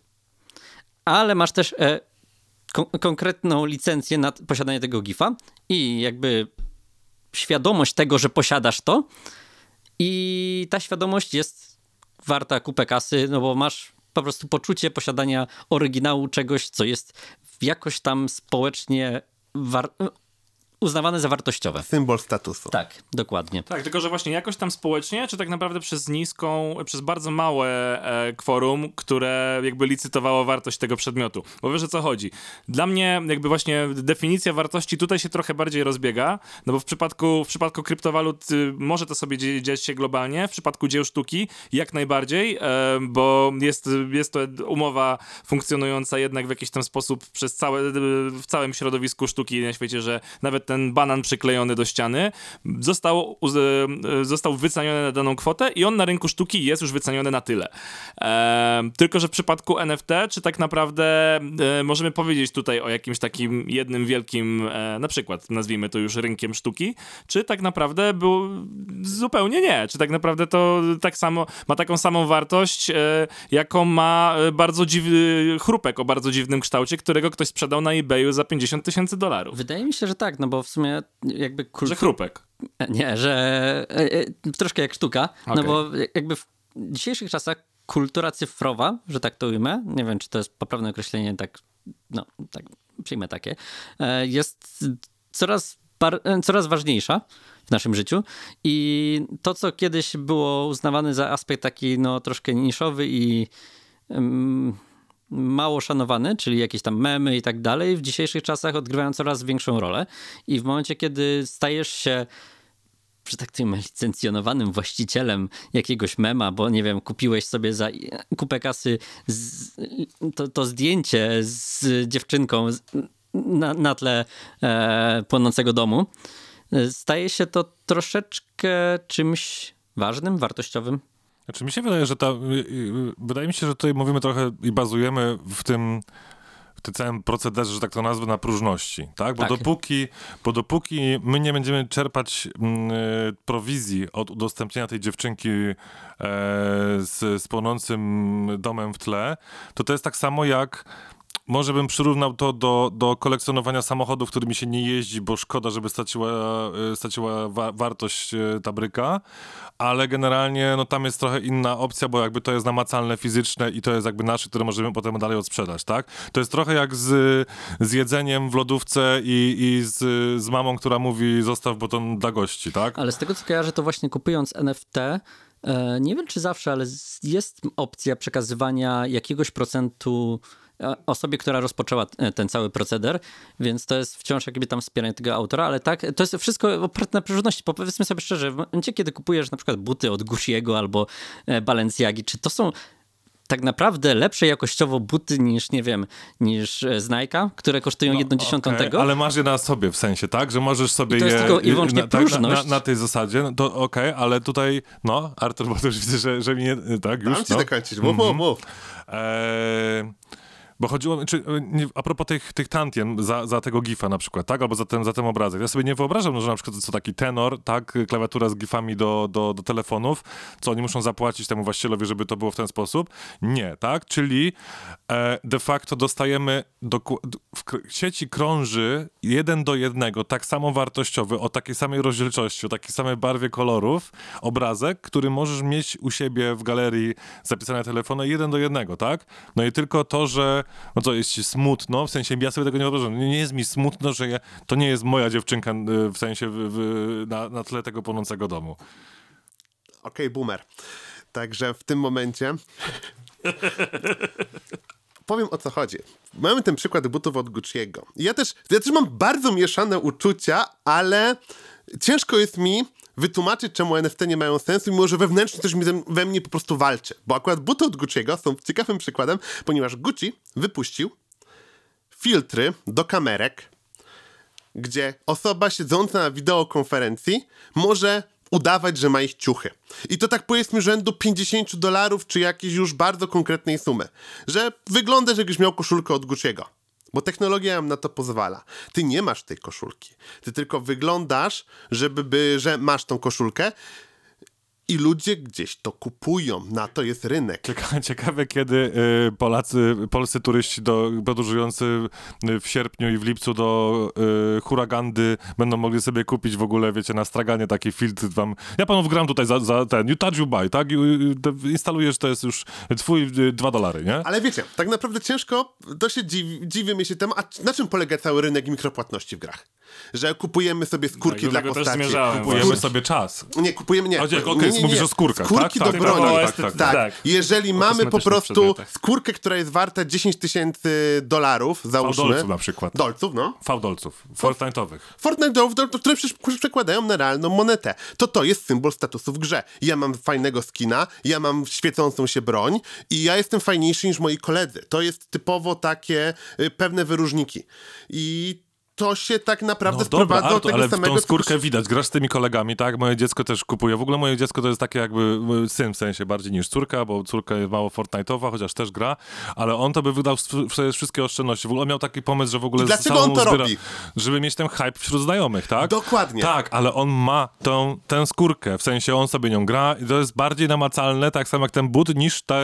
Ale masz też e, kon- konkretną licencję na posiadanie tego gifa i jakby świadomość tego, że posiadasz to. I ta świadomość jest warta kupę kasy, no bo masz po prostu poczucie posiadania oryginału czegoś, co jest jakoś tam społecznie waar, uznawane za wartościowe. Symbol statusu. Tak, dokładnie. Tak, tylko że właśnie jakoś tam społecznie, czy tak naprawdę przez niską, przez bardzo małe e, kworum, które jakby licytowało wartość tego przedmiotu. Bo wiesz o co chodzi. Dla mnie jakby właśnie definicja wartości tutaj się trochę bardziej rozbiega, no bo w przypadku, w przypadku kryptowalut y, może to sobie dzie- dziać się globalnie, w przypadku dzieł sztuki jak najbardziej, e, bo jest, jest to umowa funkcjonująca jednak w jakiś tam sposób przez całe, w całym środowisku sztuki na świecie, że nawet ten banan przyklejony do ściany został, e, został wyceniony na daną kwotę i on na rynku sztuki jest już wyceniony na tyle. E, tylko, że w przypadku NFT, czy tak naprawdę e, możemy powiedzieć tutaj o jakimś takim jednym wielkim, e, na przykład nazwijmy to już rynkiem sztuki, czy tak naprawdę był zupełnie nie, czy tak naprawdę to tak samo, ma taką samą wartość, e, jaką ma e, bardzo dziwny chrupek o bardzo dziwnym kształcie, którego ktoś sprzedał na eBayu za 50 tysięcy dolarów. Wydaje mi się, że tak, no bo w sumie jakby Że kultura... chrupek. Nie, że e, e, troszkę jak sztuka, no Okej. bo jakby w dzisiejszych czasach kultura cyfrowa, że tak to ujmę, nie wiem, czy to jest poprawne określenie, tak, no, tak, przyjmę takie, e, jest coraz, e, coraz ważniejsza w naszym życiu i to, co kiedyś było uznawane za aspekt taki, no, troszkę niszowy i em, mało szanowany, czyli jakieś tam memy i tak dalej, w dzisiejszych czasach odgrywają coraz większą rolę i w momencie, kiedy stajesz się że tak powiem, licencjonowanym właścicielem jakiegoś mema, bo nie wiem, kupiłeś sobie za kupę kasy z, to, to zdjęcie z dziewczynką z, na, na tle e, płonącego domu, e, staje się to troszeczkę czymś ważnym, wartościowym. Znaczy mi się wydaje, że ta, y, y, wydaje mi się, że tutaj mówimy trochę i bazujemy w tym, w tym całym procederze, że tak to nazwę, na próżności, tak? Bo, Tak. Dopóki, bo dopóki my nie będziemy czerpać mm, y, prowizji od udostępnienia tej dziewczynki e, z, z płonącym domem w tle, to to jest tak samo jak może bym przyrównał to do, do kolekcjonowania samochodów, którymi się nie jeździ, bo szkoda, żeby straciła, e, straciła wa- wartość e, ta bryka, ale generalnie no, tam jest trochę inna opcja, bo jakby to jest namacalne, fizyczne i to jest jakby nasze, które możemy potem dalej odsprzedać, tak? To jest trochę jak z, z jedzeniem w lodówce i, i z, z mamą, która mówi zostaw, bo to dla gości, tak? Ale z tego co kojarzę, to właśnie kupując NFT, e, nie wiem czy zawsze, ale jest opcja przekazywania jakiegoś procentu osobie, która rozpoczęła e, ten cały proceder, więc to jest wciąż jakby tam wspieranie tego autora, ale tak, to jest wszystko oparte na próżności. Bo Powiedzmy sobie szczerze, w momencie, kiedy kupujesz na przykład buty od Gucci'ego albo e, Balenciagi, czy to są tak naprawdę lepsze jakościowo buty niż, nie wiem, niż e, z Nike'a, które kosztują jedną dziesiątą No, Okej, tego? Ale masz je na sobie w sensie, tak? Że możesz sobie I to jest je... tylko i wyłącznie na, tak, na, na, próżność. na tej zasadzie, no to okej, ale tutaj, no, Artur, bo to już widzę, że, że mi nie... Tak, już, Dam ci no. dokończyć. Mów, mów, mów. Eee, bo chodziło, czy, e, nie, a propos tych, tych tantien za, za tego gifa na przykład, tak? Albo za ten, za ten obrazek. Ja sobie nie wyobrażam, że na przykład co taki tenor, tak? Klawiatura z gifami do, do, do telefonów, co oni muszą zapłacić temu właścicielowi, żeby to było w ten sposób. Nie, tak? Czyli e, de facto dostajemy, doku- d- w sieci krąży jeden do jednego, tak samo wartościowy, o takiej samej rozdzielczości, o takiej samej barwie kolorów, obrazek, który możesz mieć u siebie w galerii zapisane telefony jeden do jednego, tak? No i tylko to, że no co, jest ci smutno, w sensie ja sobie tego nie wyobrażam. Nie jest mi smutno, że ja, to nie jest moja dziewczynka y, w sensie w, w, na, na tle tego płonącego domu. Okej, boomer. Także w tym momencie powiem o co chodzi. Mamy ten przykład butów od Gucci'ego. Ja też, ja też mam bardzo mieszane uczucia, ale ciężko jest mi wytłumaczyć, czemu NFT nie mają sensu, mimo że wewnętrznie coś mi we mnie po prostu walczy. Bo akurat buty od Gucci'ego są ciekawym przykładem, ponieważ Gucci wypuścił filtry do kamerek, gdzie osoba siedząca na wideokonferencji może udawać, że ma ich ciuchy. I to tak powiedzmy rzędu 50 dolarów, czy jakiejś już bardzo konkretnej sumy. Że wygląda, że jakbyś miał koszulkę od Gucci'ego. Bo technologia nam na to pozwala. Ty nie masz tej koszulki. Ty tylko wyglądasz, żeby, by, że masz tą koszulkę i ludzie gdzieś to kupują. Na to jest rynek. Cieka- Ciekawe, kiedy y, Polacy, polscy turyści do, podróżujący w sierpniu i w lipcu do y, Huragandy będą mogli sobie kupić w ogóle, wiecie, na straganie taki filtr tam. Ja panów gram tutaj za, za ten, you touch, you buy, tak? Instalujesz, to jest już twój y, dwa dolary, nie? Ale wiecie, tak naprawdę ciężko, to się dziwi, dziwimy się temu, a na czym polega cały rynek mikropłatności w grach? Że kupujemy sobie skórki Tak, dla postaci. zmierzałem Kupujemy właśnie. sobie czas. Nie, kupujemy, nie. Okej, nie, okej, nie, nie, mówisz nie. o skórkach, Skórki tak? do Tak, broni. tak, Tak, tak, tak. Jeżeli mamy po prostu przedmiotach. skórkę, która jest warta 10 tysięcy dolarów, załóżmy. Fałdolców na przykład. Dolców, no. Fałdolców. Fortnite'owych. Fortnite dolów, do- które przecież przekładają na realną monetę. To to jest symbol statusu w grze. Ja mam fajnego skina, ja mam świecącą się broń i ja jestem fajniejszy niż moi koledzy. To jest typowo takie y, pewne wyróżniki. I to się tak naprawdę No dobra, sprowadza do Artur, tego ale samego... tą co- skórkę widać, grasz z tymi kolegami, tak? Moje dziecko też kupuje. W ogóle moje dziecko to jest takie jakby mój syn w sensie bardziej niż córka, bo córka jest mało Fortnite'owa, chociaż też gra, ale on to by wydał sobie wszystkie oszczędności. W ogóle on miał taki pomysł, że w ogóle I dlaczego on to zbiera, robi? Żeby mieć ten hype wśród znajomych, tak? Dokładnie. Tak, ale on ma tą, tę skórkę, w sensie on sobie nią gra i to jest bardziej namacalne, tak samo jak ten but, niż ta,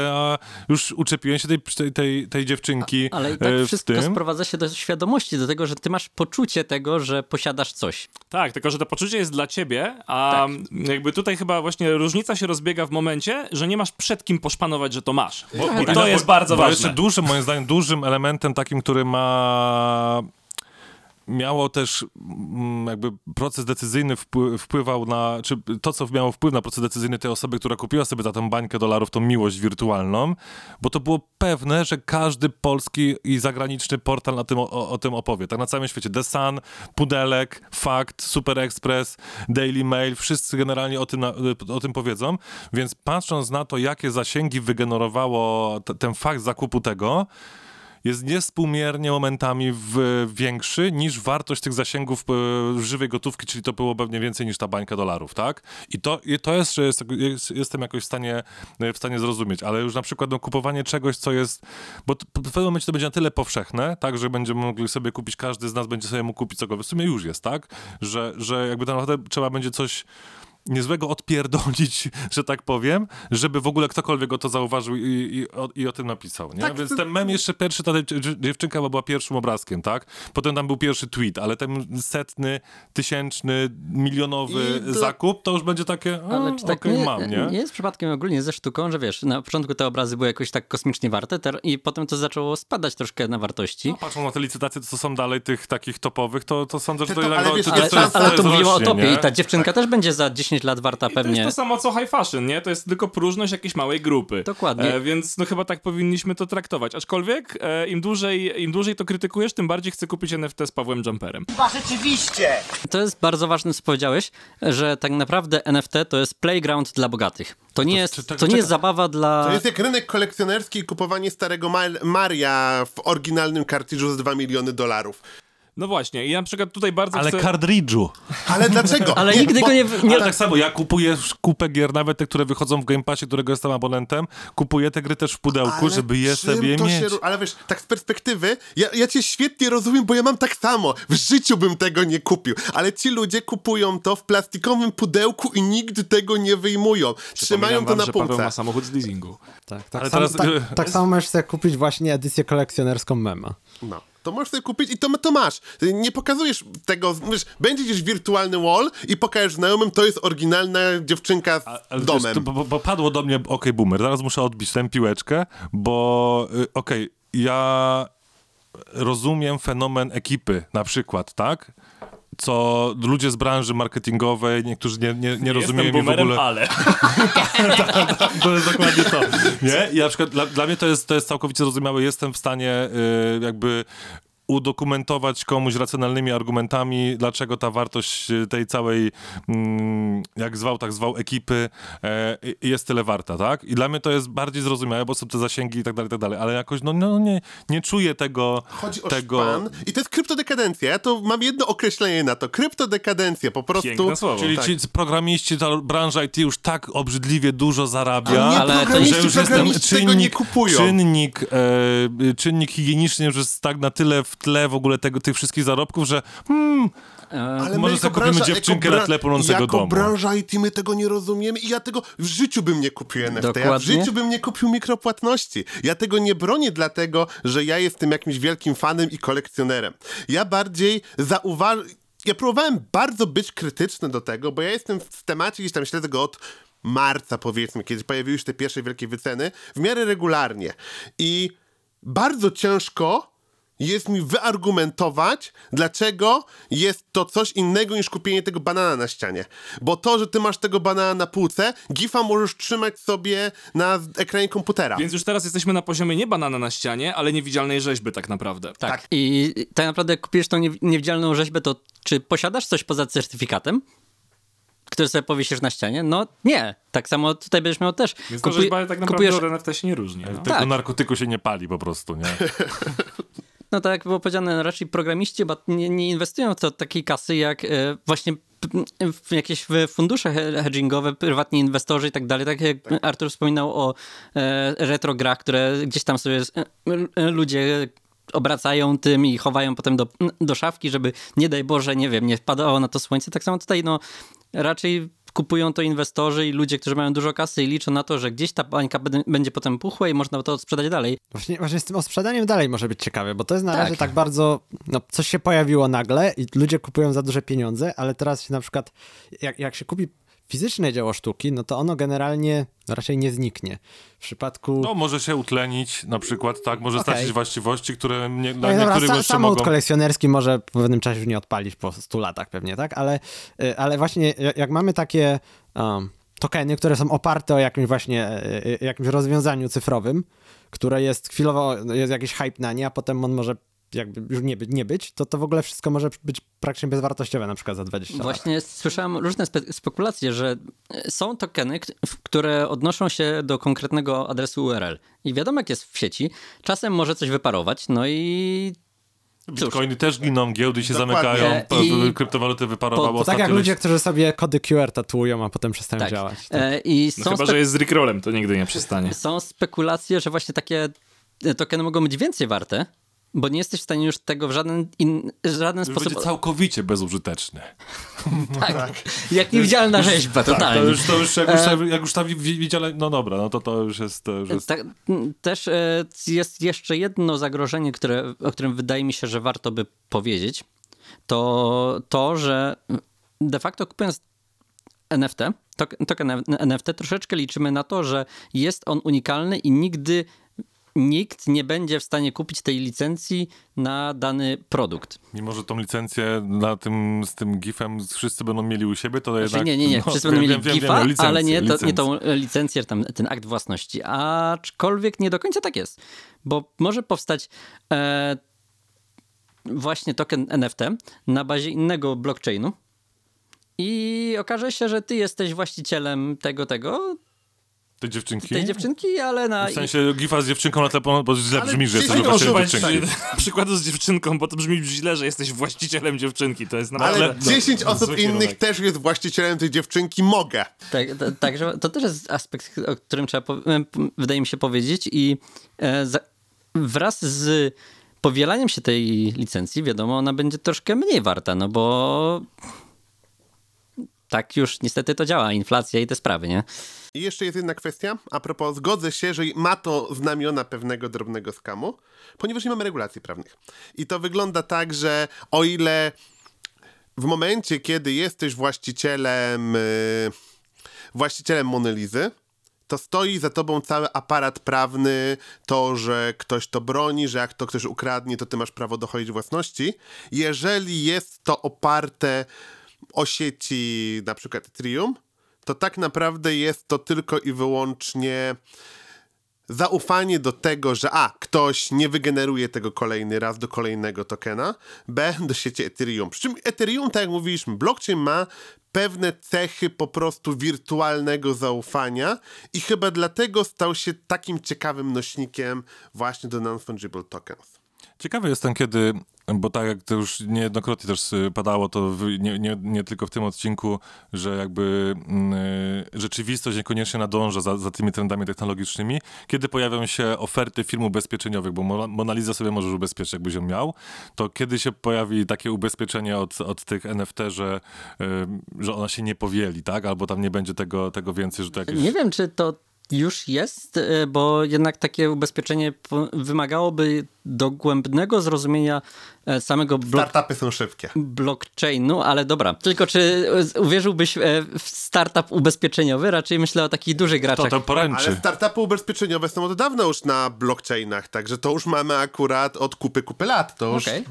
już uczepiłem się tej, tej, tej, tej dziewczynki Ale i tak e, w wszystko tym. sprowadza się do świadomości, do tego, że ty masz poczucie tego, że posiadasz coś. Tak, tylko że to poczucie jest dla ciebie, a jakby tutaj chyba właśnie różnica się rozbiega w momencie, że nie masz przed kim poszpanować, że to masz. Bo, I to jest bardzo bo ważne. jeszcze dużym, moim zdaniem, dużym elementem takim, który ma miało też mm, jakby proces decyzyjny wpły- wpływał na, czy to, co miało wpływ na proces decyzyjny tej osoby, która kupiła sobie za tą bańkę dolarów, tą miłość wirtualną, bo to było pewne, że każdy polski i zagraniczny portal na tym, o, o tym opowie. Tak na całym świecie. The Sun, Pudelek, Fakt, Super Express, Daily Mail, wszyscy generalnie o tym, na, o tym powiedzą, więc patrząc na to, jakie zasięgi wygenerowało t- ten fakt zakupu tego, jest niespółmiernie momentami w, większy niż wartość tych zasięgów e, żywej gotówki, czyli to było pewnie więcej niż ta bańka dolarów, tak? I to, i to jest, że jest, jest, jestem jakoś w stanie, e, w stanie zrozumieć, ale już na przykład no, kupowanie czegoś, co jest, bo w pewnym momencie to będzie na tyle powszechne, tak, że będziemy mogli sobie kupić, każdy z nas będzie sobie mógł kupić cokolwiek, w sumie już jest, tak? Że, że jakby naprawdę trzeba będzie coś niezłego odpierdolić, że tak powiem, żeby w ogóle ktokolwiek go to zauważył i, i, o, i o tym napisał, nie? Tak, Więc to- ten mem jeszcze pierwszy, ta dziew- dziewczynka była pierwszym obrazkiem, tak? Potem tam był pierwszy tweet, ale ten setny, tysięczny, milionowy dla- zakup, to już będzie takie, Ale czy tak okej, nie, mam, nie? nie jest przypadkiem ogólnie ze sztuką, że wiesz, na początku te obrazy były jakoś tak kosmicznie warte i potem to zaczęło spadać troszkę na wartości. No, patrząc na te licytacje, to co są dalej tych takich topowych, to, to sądzę, że to To- jednak... ale to, to to to o topie nie? i ta dziewczynka też będzie za 10 lat warta To pewnie. jest to samo co high fashion, nie? To jest tylko próżność jakiejś małej grupy. Dokładnie. E, więc no chyba tak powinniśmy to traktować. Aczkolwiek e, im, dłużej, im dłużej to krytykujesz, tym bardziej chcę kupić NFT z Pawłem Jumperem. Chyba rzeczywiście! To jest bardzo ważne, co powiedziałeś, że tak naprawdę NFT to jest playground dla bogatych. To nie jest, tak- to nie jest zabawa dla... To jest jak rynek kolekcjonerski i kupowanie starego Mar- Maria w oryginalnym kartridżu za 2 miliony dolarów. No właśnie, i na przykład tutaj bardzo Ale chcę... kartridżu. Ale dlaczego? Ale Nie, nigdy bo- go nie... nie Ale tak samo, ja kupuję kupę gier, nawet te, które wychodzą w Game Passie, którego jestem abonentem, kupuję te gry też w pudełku, Ale żeby je sobie to mieć. Się, ale wiesz, tak z perspektywy, ja, ja cię świetnie rozumiem, bo ja mam tak samo. W życiu bym tego nie kupił. Ale ci ludzie kupują to w plastikowym pudełku i nigdy tego nie wyjmują. Trzymają to wam, na że Paweł półce. ma samochód z leasingu. Tak, tak, Ale samo, teraz, tak, tak samo możesz sobie kupić właśnie edycję kolekcjonerską mema. No. To możesz sobie kupić i to, to masz. Ty Nie pokazujesz tego, wiesz, będzie gdzieś wirtualny wall i pokażesz znajomym, to jest oryginalna dziewczynka z Ale domem. Wiesz, to, bo, bo padło do mnie, okej, boomer, zaraz muszę odbić tę piłeczkę, bo y, okej, ja rozumiem fenomen ekipy na przykład, tak? Co ludzie z branży marketingowej, niektórzy nie, nie, nie rozumieją mi w ogóle. ale... To jest dokładnie to. Nie? I na przykład dla, dla mnie to jest, to jest całkowicie zrozumiałe. Jestem w stanie y, jakby udokumentować komuś racjonalnymi argumentami, dlaczego ta wartość e, tej całej, mm, jak zwał, tak zwał, ekipy e, jest tyle warta, tak? I dla mnie to jest bardziej zrozumiałe, bo są te zasięgi i tak dalej, i tak dalej, ale jakoś, no, no nie, nie czuję tego... Chodzi o tego... szpan i to jest kryptodekadencja. Ja to mam jedno określenie na to. Kryptodekadencja, po prostu... Piękne słowo. Czyli Tak. ci programiści, ta branża IT już tak obrzydliwie dużo zarabia, nie, Ale programiści, że już jest ten programiści tego nie czynnik, kupują. czynnik, e, czynnik higieniczny już jest tak na tyle w tle w ogóle tego, tych wszystkich zarobków, że hmm, Ale Może my sobie jako kupimy branża- dziewczynkę jako na tle płonącego jako domu. branża IT my tego nie rozumiemy i ja tego w życiu bym nie kupił NFT. Ja w Dokładnie. życiu bym nie kupił mikropłatności. Ja tego nie bronię dlatego, że ja jestem jakimś wielkim fanem i kolekcjonerem. Ja bardziej zauważam... Ja próbowałem bardzo być krytyczny do tego, bo ja jestem w temacie, gdzieś tam śledzę go od marca powiedzmy, kiedy pojawiły się te pierwsze wielkie wyceny, w miarę regularnie. I bardzo ciężko jest mi wyargumentować, dlaczego jest to coś innego niż kupienie tego banana na ścianie. Bo to, że ty masz tego banana na półce, gifa możesz trzymać sobie na ekranie komputera. Więc już teraz jesteśmy na poziomie nie banana na ścianie, ale niewidzialnej rzeźby tak naprawdę. Tak. I tak naprawdę jak kupujesz tą niew- niewidzialną rzeźbę, to czy posiadasz coś poza certyfikatem? Który sobie powiesisz na ścianie? No nie. Tak samo tutaj będziesz miał też. Więc to rzeźba tak naprawdę kupujesz, od NFT się nie różni. No. tego Tak. narkotyku się nie pali po prostu, nie? No tak jak było powiedziane, raczej programiści chyba nie, nie inwestują w to takiej kasy jak e, właśnie w jakieś fundusze he- hedgingowe, prywatni inwestorzy i tak dalej. Tak jak Artur wspominał o e, retrograch, które gdzieś tam sobie e, ludzie obracają tym i chowają potem do, do szafki, żeby nie daj Boże, nie wiem, nie wpadało na to słońce. Tak samo tutaj, no raczej kupują to inwestorzy i ludzie, którzy mają dużo kasy i liczą na to, że gdzieś ta bańka bę- będzie potem puchła i można to sprzedać dalej. Właśnie, właśnie z tym osprzedaniem dalej może być ciekawe, bo to jest na Tak. razie tak bardzo, no coś się pojawiło nagle i ludzie kupują za duże pieniądze, ale teraz się na przykład, jak, jak się kupi fizyczne dzieło sztuki, no to ono generalnie raczej nie zniknie. W przypadku... No, może się utlenić na przykład, tak? Może Okej. stracić właściwości, które nie, No i dobra, niektórych sa, jeszcze samochód mogą... kolekcjonerski może w pewnym czasie już nie odpalić po 100 latach pewnie, tak? Ale, y, ale właśnie jak, jak mamy takie um, tokeny, które są oparte o jakimś właśnie y, y, jakimś rozwiązaniu cyfrowym, które jest chwilowo, jest jakiś hype na nie, a potem on może jakby już nie, nie być, to to w ogóle wszystko może być praktycznie bezwartościowe na przykład za 20 lat. Właśnie słyszałem różne spe spekulacje, że e, są tokeny, które odnoszą się do konkretnego adresu URL. I wiadomo, jak jest w sieci, czasem może coś wyparować, no i cóż, Bitcoiny też giną, giełdy się Dokładnie. zamykają, I- p- kryptowaluty wyparowały tak jak ludzie, którzy sobie kody QR tatuują, a potem przestają tak. działać. Tak. E, I No są, chyba, że jest z Rickrollem, to nigdy nie przestanie. są spekulacje, że właśnie takie e, tokeny mogą być więcej warte, bo nie jesteś w stanie już tego w żaden, in, żaden Już sposób... będzie całkowicie bezużyteczny. Tak, jak niewidzialna rzeźba, Tak, totalnie. to już, to już jak, już ta, jak już ta wi- wi- widziale... No dobra, no to to już jest... To już jest... Tak, też e, jest jeszcze jedno zagrożenie, które, o którym wydaje mi się, że warto by powiedzieć. To to, że de facto kupując NFT, tok- token NFT, troszeczkę liczymy na to, że jest on unikalny i nigdy nikt nie będzie w stanie kupić tej licencji na dany produkt. Mimo, że tą licencję na tym, z tym gifem wszyscy będą mieli u siebie, to jednak... Znaczy, nie, nie, nie, no, wszyscy będą mieli wiem, GIFA, wiem, licencję, ale nie, to, nie tą licencję, tam, ten akt własności. Aczkolwiek nie do końca tak jest, bo może powstać e, właśnie token NFT na bazie innego blockchainu i okaże się, że ty jesteś właścicielem tego, tego, Tej dziewczynki? tej dziewczynki, ale na... W sensie gifa z dziewczynką na tle, bo źle Ale brzmi, że jesteś 10 właścicielem dziewczynki. Przykładu z dziewczynką, bo to brzmi źle, że jesteś właścicielem dziewczynki. To jest naprawdę... Ale 10 no, osób innych kierunek. też jest właścicielem tej dziewczynki, mogę. Tak, ta- także to też jest aspekt, o którym trzeba, wydaje mi się, powiedzieć i e, za, wraz z powielaniem się tej licencji, wiadomo, ona będzie troszkę mniej warta, no bo tak już niestety to działa, inflacja i te sprawy, nie? I jeszcze jest jedna kwestia, a propos, zgodzę się, że ma to znamiona pewnego drobnego skamu, ponieważ nie mamy regulacji prawnych. I to wygląda tak, że o ile w momencie, kiedy jesteś właścicielem, yy, właścicielem Monelizy, to stoi za tobą cały aparat prawny, to, że ktoś to broni, że jak to ktoś ukradnie, to ty masz prawo dochodzić własności. Jeżeli jest to oparte o sieci na przykład Ethereum, to tak naprawdę jest to tylko i wyłącznie zaufanie do tego, że a, ktoś nie wygeneruje tego kolejny raz do kolejnego tokena, b, do sieci Ethereum. Przy czym Ethereum, tak jak mówiliśmy, blockchain ma pewne cechy po prostu wirtualnego zaufania i chyba dlatego stał się takim ciekawym nośnikiem właśnie do non-fungible tokens. Ciekawy jestem, kiedy, bo tak jak to już niejednokrotnie też y, padało to w, nie, nie, nie tylko w tym odcinku, że jakby y, rzeczywistość niekoniecznie nadąża za, za tymi trendami technologicznymi, kiedy pojawią się oferty firm ubezpieczeniowych, bo Mo- Mona Lisa sobie możesz ubezpieczyć, jakbyś ją miał, to kiedy się pojawi takie ubezpieczenie od, od tych NFT, że, y, że ona się nie powieli, tak? Albo tam nie będzie tego, tego więcej, że to jakieś... Nie wiem, czy to już jest, e, bo jednak takie ubezpieczenie wymagałoby dogłębnego zrozumienia e, samego blok Startupy są szybkie. blockchainu, ale dobra. Tylko czy e, uwierzyłbyś w startup ubezpieczeniowy? Raczej myślę o takich dużych To graczach. to poręczy. Ale startupy ubezpieczeniowe są od dawna już na blockchainach, także to już mamy akurat od kupy, kupy lat. To już, Okej.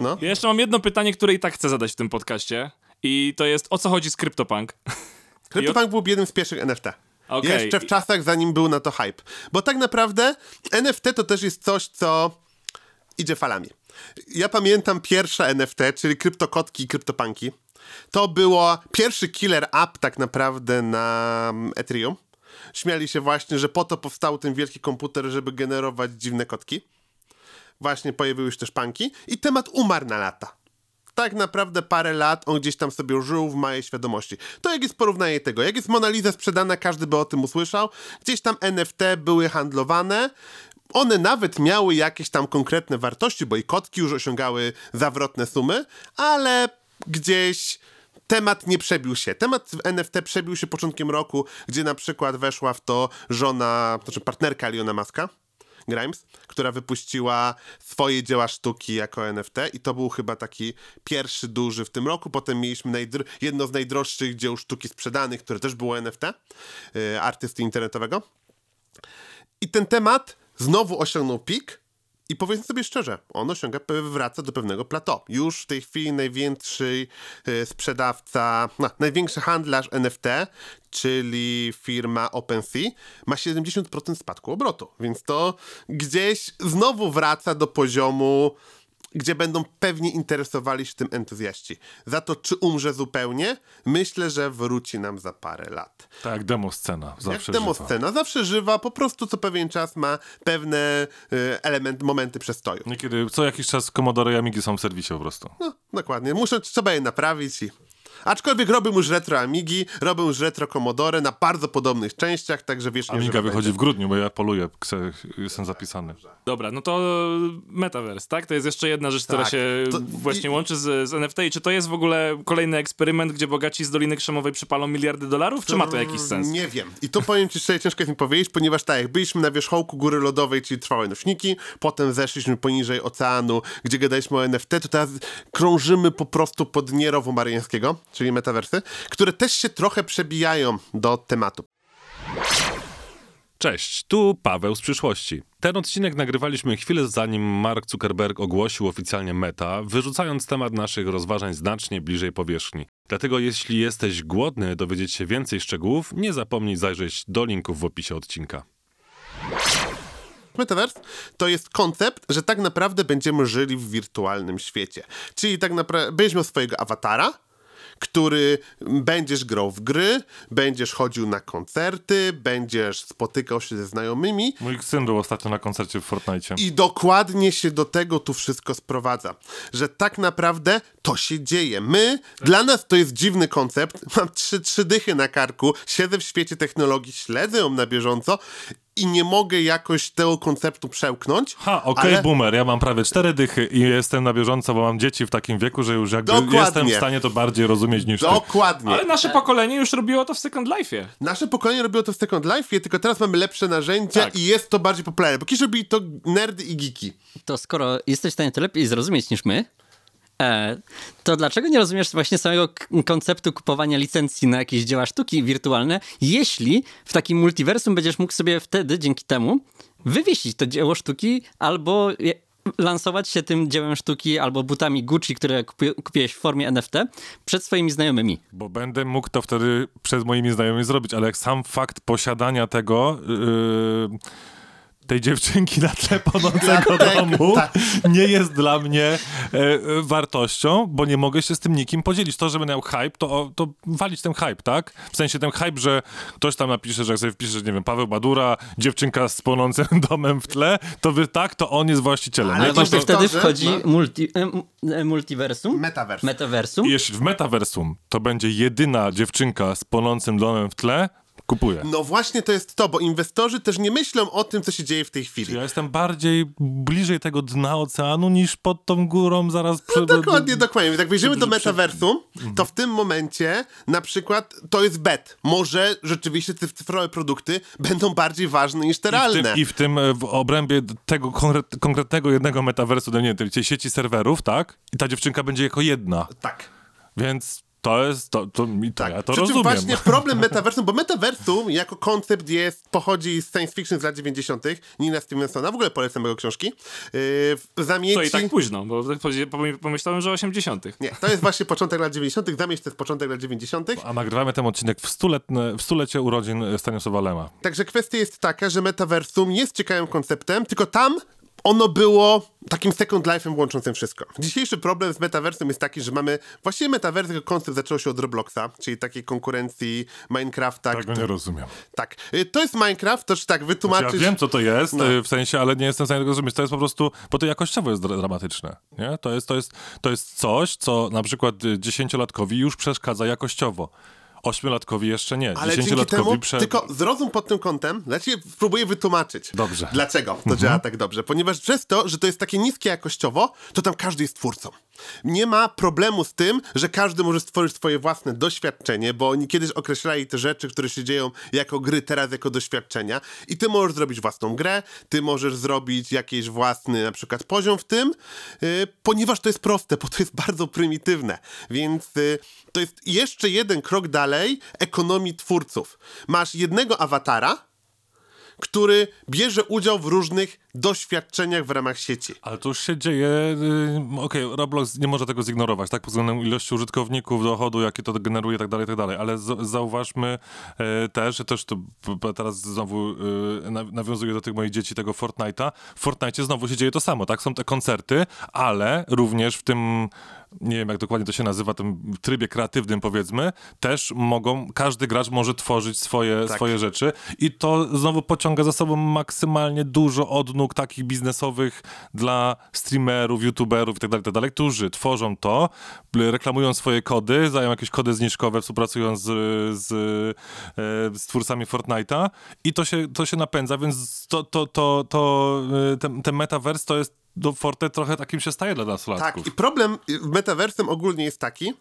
no. Ja jeszcze mam jedno pytanie, które i tak chcę zadać w tym podcaście. I to jest, o co chodzi z CryptoPunk? CryptoPunk był jednym z pierwszych NFT. Okej. Jeszcze w czasach, zanim był na to hype. Bo tak naprawdę NFT to też jest coś, co idzie falami. Ja pamiętam pierwsze NFT, czyli kryptokotki i kryptopanki. To było pierwszy killer app tak naprawdę na mm, Ethereum. Śmiali się właśnie, że po to powstał ten wielki komputer, żeby generować dziwne kotki. Właśnie pojawiły się też panki i temat umarł na lata tak naprawdę parę lat on gdzieś tam sobie żył w mojej świadomości. To jak jest porównanie tego, jak jest Mona Lisa sprzedana, każdy by o tym usłyszał, gdzieś tam NFT były handlowane, one nawet miały jakieś tam konkretne wartości, bo i kotki już osiągały zawrotne sumy, ale gdzieś temat nie przebił się. Temat w NFT przebił się początkiem roku, gdzie na przykład weszła w to żona, znaczy partnerka Leona Maska, Grimes, która wypuściła swoje dzieła sztuki jako NFT i to był chyba taki pierwszy duży w tym roku. Potem mieliśmy jedno z najdroższych dzieł sztuki sprzedanych, które też było NFT, y, artysty internetowego. I ten temat znowu osiągnął pik i powiedzmy sobie szczerze, on osiąga, wraca do pewnego plateau. Już w tej chwili największy y, sprzedawca, no, największy handlarz NFT, czyli firma OpenSea, ma 70% spadku obrotu. Więc to gdzieś znowu wraca do poziomu, gdzie będą pewnie interesowali się tym entuzjaści. Za to, czy umrze zupełnie, myślę, że wróci nam za parę lat. Tak, jak demo scena. Jak Zawsze demo żywa. scena, zawsze żywa, po prostu co pewien czas ma pewne y, element, momenty przestoju. Niekiedy co jakiś czas Commodore i Amigi są w serwisie po prostu. No, dokładnie. Muszę, trzeba je naprawić i... Aczkolwiek robię już retro Amigi, robię już retro Commodore na bardzo podobnych częściach, także wiesz, Amiga wychodzi w grudniu, bo ja poluję, chcę, jestem zapisany. Dobra, no to Metaverse, tak? To jest jeszcze jedna rzecz, która Tak, się to- właśnie i- łączy z, z NFT. I czy to jest w ogóle kolejny eksperyment, gdzie bogaci z Doliny Krzemowej przypalą miliardy dolarów, czy ma to jakiś sens? Nie wiem. I to powiem ci szczerze, ciężko jest mi powiedzieć, ponieważ tak, jak byliśmy na wierzchołku góry lodowej, czyli trwałe nośniki, potem zeszliśmy poniżej oceanu, gdzie gadaliśmy o NFT, to teraz krążymy po prostu pod Nierowo Mariańskiego, czyli metaversy, które też się trochę przebijają do tematu. Cześć, tu Paweł z przyszłości. Ten odcinek nagrywaliśmy chwilę zanim Mark Zuckerberg ogłosił oficjalnie Meta, wyrzucając temat naszych rozważań znacznie bliżej powierzchni. Dlatego jeśli jesteś głodny dowiedzieć się więcej szczegółów, nie zapomnij zajrzeć do linków w opisie odcinka. Metaverse to jest koncept, że tak naprawdę będziemy żyli w wirtualnym świecie. Czyli tak naprawdę będziesz miał swojego awatara, który będziesz grał w gry, będziesz chodził na koncerty, będziesz spotykał się ze znajomymi Mój syn był ostatnio na koncercie w Fortnite. i dokładnie się do tego tu wszystko sprowadza. Że tak naprawdę to się dzieje. My, dla nas to jest dziwny koncept. Mam trzy, trzy dychy na karku, siedzę w świecie technologii, śledzę ją na bieżąco i nie mogę jakoś tego konceptu przełknąć. Ha, okej, ale- boomer, ja mam prawie cztery dychy i jestem na bieżąco, bo mam dzieci w takim wieku, że już jakby Dokładnie. jestem w stanie to bardziej rozumieć niż ty. Dokładnie. Ale nasze pokolenie już robiło to w Second Life'ie. Nasze pokolenie robiło to w Second Life, tylko teraz mamy lepsze narzędzia Tak. i jest to bardziej popularne. Bo kiedyś robili to nerdy i geeki. To skoro jesteś w stanie to lepiej zrozumieć niż my, e, to dlaczego nie rozumiesz właśnie samego konceptu kupowania licencji na jakieś dzieła sztuki wirtualne, jeśli w takim multiversum będziesz mógł sobie wtedy, dzięki temu, wywiesić to dzieło sztuki albo lansować się tym dziełem sztuki albo butami Gucci, które kupi- kupiłeś w formie NFT przed swoimi znajomymi. Bo będę mógł to wtedy przed moimi znajomymi zrobić, ale jak sam fakt posiadania tego yy, tej dziewczynki na tle płonącego domu tak. nie jest dla mnie e, wartością, bo nie mogę się z tym nikim podzielić. To, że będę miał hype, to, to walić ten hype, tak? W sensie ten hype, że ktoś tam napisze, że jak sobie wpisze, nie wiem, Paweł Badura, dziewczynka z płonącym domem w tle, to wy tak, to on jest właścicielem. Ale nie? to właśnie to- wtedy to, że- wchodzi no. multi, e, e, multiversum, Metaverse. metaversum. I jeśli w metaversum to będzie jedyna dziewczynka z płonącym domem w tle, kupuję. No właśnie to jest to, bo inwestorzy też nie myślą o tym, co się dzieje w tej chwili. Ja jestem bardziej bliżej tego dna oceanu niż pod tą górą zaraz przy... No Dokładnie, dokładnie. Jak wejdziemy do metaversum, to w tym momencie na przykład to jest bet. Może rzeczywiście te cyfrowe produkty będą bardziej ważne niż te I w, realne. tym, I w tym w obrębie tego konkret, konkretnego jednego metaversu, no nie wiem, tej sieci serwerów, tak? I ta dziewczynka będzie jako jedna. Tak. Więc to jest, to, to, mi- Tak. ja to Przy czym rozumiem. właśnie problem metaversum, bo metaversum jako koncept jest, pochodzi z science fiction z lat 90. Nina Stevensona, w ogóle polecam jego książki. Yy, zamieci... To i tak późno, bo pomyślałem, że 80. Nie, to jest właśnie początek lat 90., zamieć to jest początek lat 90. A nagrywamy ten odcinek w, stuletne, w stulecie urodzin Stanisława Lema. Także kwestia jest taka, że metaversum jest ciekawym konceptem, tylko tam ono było takim second life'em łączącym wszystko. Dzisiejszy problem z metaversum jest taki, że mamy właściwie metaverse jako koncept zaczął się od Robloxa, czyli takiej konkurencji Minecrafta. Tego nie rozumiem. Tak. Y, To jest Minecraft, to czy tak Ja wytłumaczyć... wiem, co to jest, No. e, w sensie, ale nie jestem w stanie tego zrozumieć. To jest po prostu, bo to jakościowo jest dra- dramatyczne, nie? To jest, to jest, to jest coś, co na przykład y, dziesięciolatkowi już przeszkadza jakościowo. Ośmiolatkowi jeszcze nie. Ale dzięki Dziesięciolatkowi temu, prze... tylko zrozum pod tym kątem, ja ci spróbuję wytłumaczyć. Dobrze. Dlaczego to Mhm. działa tak dobrze? Ponieważ przez to, że to jest takie niskie jakościowo, to tam każdy jest twórcą. Nie ma problemu z tym, że każdy może stworzyć swoje własne doświadczenie, bo oni kiedyś określali te rzeczy, które się dzieją jako gry, teraz jako doświadczenia. I ty możesz zrobić własną grę, ty możesz zrobić jakiś własny na przykład poziom w tym, yy, ponieważ to jest proste, bo to jest bardzo prymitywne. Więc yy, to jest jeszcze jeden krok dalej ekonomii twórców. Masz jednego awatara, który bierze udział w różnych doświadczeniach w ramach sieci. Ale to już się dzieje. y, Okej, Roblox nie może tego zignorować, tak? Pod względem ilości użytkowników, dochodu, jaki to generuje, tak dalej, tak dalej. Ale zauważmy e, też, że też to teraz znowu e, na- nawiązuję do tych moich dzieci, tego Fortnite'a. W Fortnite znowu się dzieje to samo, tak? Są te koncerty, ale również w tym. Nie wiem, jak dokładnie to się nazywa, tym trybie kreatywnym, powiedzmy, też mogą, każdy gracz może tworzyć swoje, Tak. swoje rzeczy i to znowu pociąga za sobą maksymalnie dużo odnóg takich biznesowych dla streamerów, youtuberów itd., itd., którzy tworzą to, reklamują swoje kody, zają jakieś kody zniżkowe, współpracują z, z, e, z twórcami Fortnite'a i to się, to się napędza, więc to, to, to, to e, ten, ten metaverse to jest do Forte trochę takim się staje dla nastolatków. Tak, i problem z metaversem ogólnie jest taki,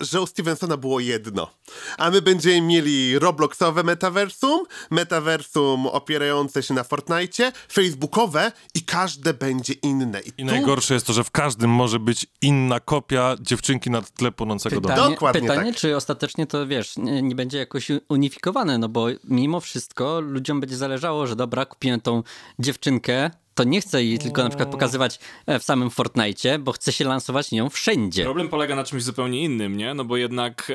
że u Stevensona było jedno. A my będziemy mieli Robloxowe metaversum, metaversum opierające się na Fortnite, facebookowe i każde będzie inne. I, I tu najgorsze jest to, że w każdym może być inna kopia dziewczynki na tle płonącego domu. Pytanie, Dokładnie pytanie tak. czy ostatecznie to, wiesz, nie, nie będzie jakoś unifikowane, no bo mimo wszystko ludziom będzie zależało, że dobra, kupiłem tą dziewczynkę, to nie chcę jej tylko na przykład pokazywać e, w samym Fortnite, bo chcę się lansować nią wszędzie. Problem polega na czymś zupełnie innym, nie? No bo jednak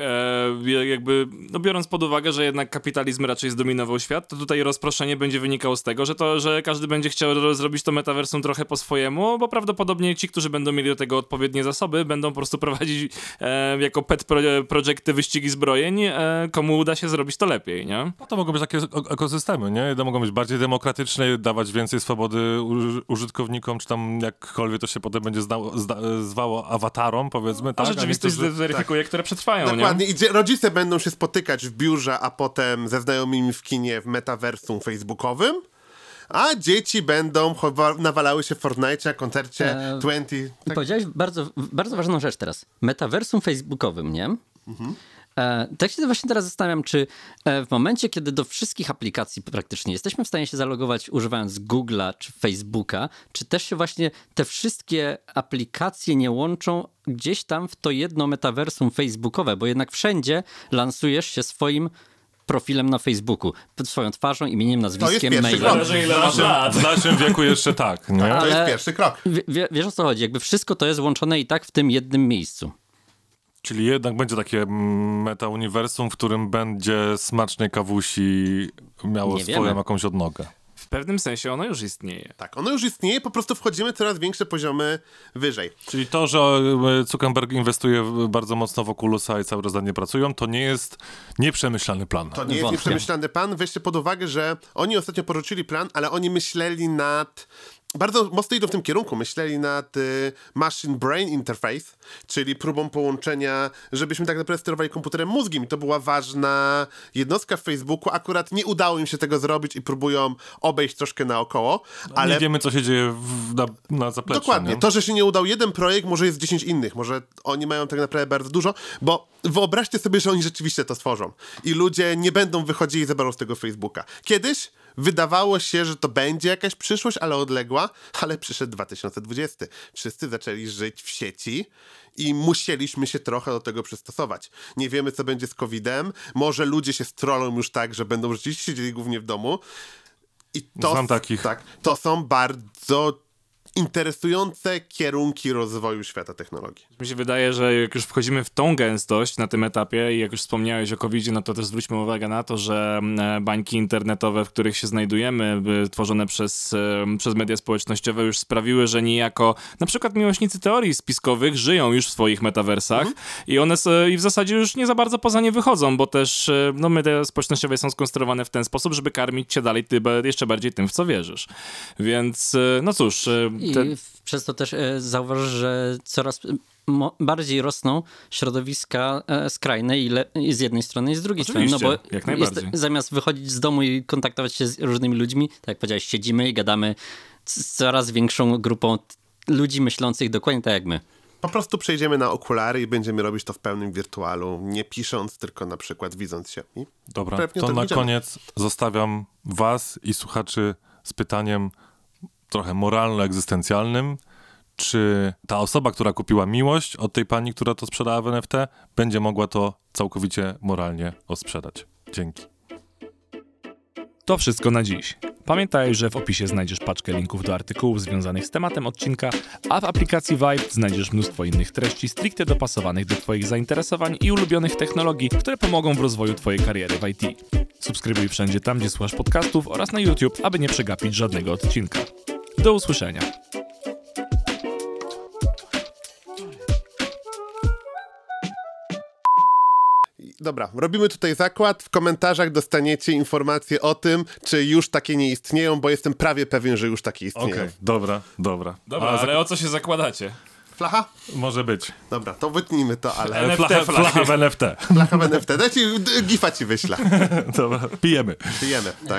e, jakby, no biorąc pod uwagę, że jednak kapitalizm raczej zdominował świat, to tutaj rozproszenie będzie wynikało z tego, że to, że każdy będzie chciał ro- zrobić to metaversum trochę po swojemu, bo prawdopodobnie ci, którzy będą mieli do tego odpowiednie zasoby, będą po prostu prowadzić e, jako pet pro, projekty wyścigi zbrojeń, e, komu uda się zrobić to lepiej, nie? No to mogą być takie ek- ekosystemy, nie? Mogą być bardziej demokratyczne, dawać więcej swobody użytkownikom, czy tam jakkolwiek to się potem będzie znało, zda, zwało awatarom, powiedzmy, A tak? rzeczywistość niektórzy- zweryfikuje, które przetrwają, Dokładnie. nie? I rodzice będą się spotykać w biurze, a potem ze znajomymi w kinie w metaversum facebookowym. A dzieci będą nawalały się w Fortnite, koncercie Eee, 20. I Tak, powiedziałeś bardzo, bardzo ważną rzecz teraz. Metaversum facebookowym, nie? E, tak się właśnie teraz zastanawiam, czy e, w momencie, kiedy do wszystkich aplikacji praktycznie jesteśmy w stanie się zalogować używając Google'a czy Facebooka, czy też się właśnie te wszystkie aplikacje nie łączą gdzieś tam w to jedno metaversum facebookowe, bo jednak wszędzie lansujesz się swoim profilem na Facebooku, pod swoją twarzą, imieniem, nazwiskiem, pierwszy mailem. krok. W naszym wieku jeszcze tak, nie? to jest pierwszy krok. Wie, wiesz o co chodzi? Jakby wszystko to jest łączone i tak w tym jednym miejscu. Czyli jednak będzie takie mm, meta-uniwersum, w którym będzie smacznej kawusi miało Nie swoją wiemy. jakąś odnogę. pewnym sensie ono już istnieje. Tak, ono już istnieje, po prostu wchodzimy coraz większe poziomy wyżej. Czyli to, że e, Zuckerberg inwestuje w- bardzo mocno w Oculusa i cały czas nad nie pracują, to nie jest nieprzemyślany plan. To nie jest Wątpię. nieprzemyślany plan. Weźcie pod uwagę, że oni ostatnio porzucili plan, ale oni myśleli nad. Bardzo mocno idą w tym kierunku. Myśleli nad y, Machine Brain Interface, czyli próbą połączenia, żebyśmy tak naprawdę sterowali komputerem mózgiem. I to była ważna jednostka w Facebooku. Akurat nie udało im się tego zrobić i próbują obejść troszkę naokoło, ale Nie wiemy, co się dzieje w, na, na zapleczu. Dokładnie. Nie? To, że się nie udał jeden projekt, może jest 10 innych. Może oni mają tak naprawdę bardzo dużo, bo wyobraźcie sobie, że oni rzeczywiście to stworzą. I ludzie nie będą wychodzili za bardzo z tego Facebooka. Kiedyś wydawało się, że to będzie jakaś przyszłość, ale odległa, ale przyszedł 2020. Wszyscy zaczęli żyć w sieci i musieliśmy się trochę do tego przystosować. Nie wiemy, co będzie z COVID-em. Może ludzie się strolą już tak, że będą rzeczywiście siedzieli głównie w domu. I to, Znam takich. Tak, to są bardzo interesujące kierunki rozwoju świata technologii. Mi się wydaje, że jak już wchodzimy w tą gęstość na tym etapie i jak już wspomniałeś o covid no to też zwróćmy uwagę na to, że e, bańki internetowe, w których się znajdujemy, tworzone przez, e, przez media społecznościowe już sprawiły, że niejako na przykład miłośnicy teorii spiskowych żyją już w swoich metaversach i one i w zasadzie już nie za bardzo poza nie wychodzą, bo też e, no, media społecznościowe są skonstruowane w ten sposób, żeby karmić cię dalej ty, jeszcze bardziej tym, w co wierzysz. Więc no cóż, I te, przez to też e, zauważ, że coraz bardziej rosną środowiska e, skrajne i, le- i z jednej strony i z drugiej strony. No bo Oczywiście, jak najbardziej. zamiast wychodzić z domu i kontaktować się z różnymi ludźmi, tak jak powiedziałeś, siedzimy i gadamy z coraz większą grupą ludzi myślących dokładnie tak jak my. Po prostu przejdziemy na okulary i będziemy robić to w pełnym wirtualu, nie pisząc, tylko na przykład widząc się. I Dobra, to na koniec zostawiam was i słuchaczy z pytaniem trochę moralno-egzystencjalnym. Czy ta osoba, która kupiła miłość od tej pani, która to sprzedała w NFT, będzie mogła to całkowicie moralnie osprzedać? Dzięki. To wszystko na dziś. Pamiętaj, że w opisie znajdziesz paczkę linków do artykułów związanych z tematem odcinka, a w aplikacji Vibe znajdziesz mnóstwo innych treści stricte dopasowanych do Twoich zainteresowań i ulubionych technologii, które pomogą w rozwoju Twojej kariery w IT. Subskrybuj wszędzie tam, gdzie słuchasz podcastów oraz na YouTube, aby nie przegapić żadnego odcinka. Do usłyszenia. Dobra, robimy tutaj zakład. W komentarzach dostaniecie informacje o tym, czy już takie nie istnieją, bo jestem prawie pewien, że już takie Okej, istnieją. dobra, dobra. Dobra, A, ale o co się zakładacie? Flacha? Może być. Dobra, to wytnijmy to, ale NFT flacha, flachy. flacha w NFT. flacha w NFT. Dajcie, gifa ci wyślę. Dobra, pijemy. Pijemy, tak.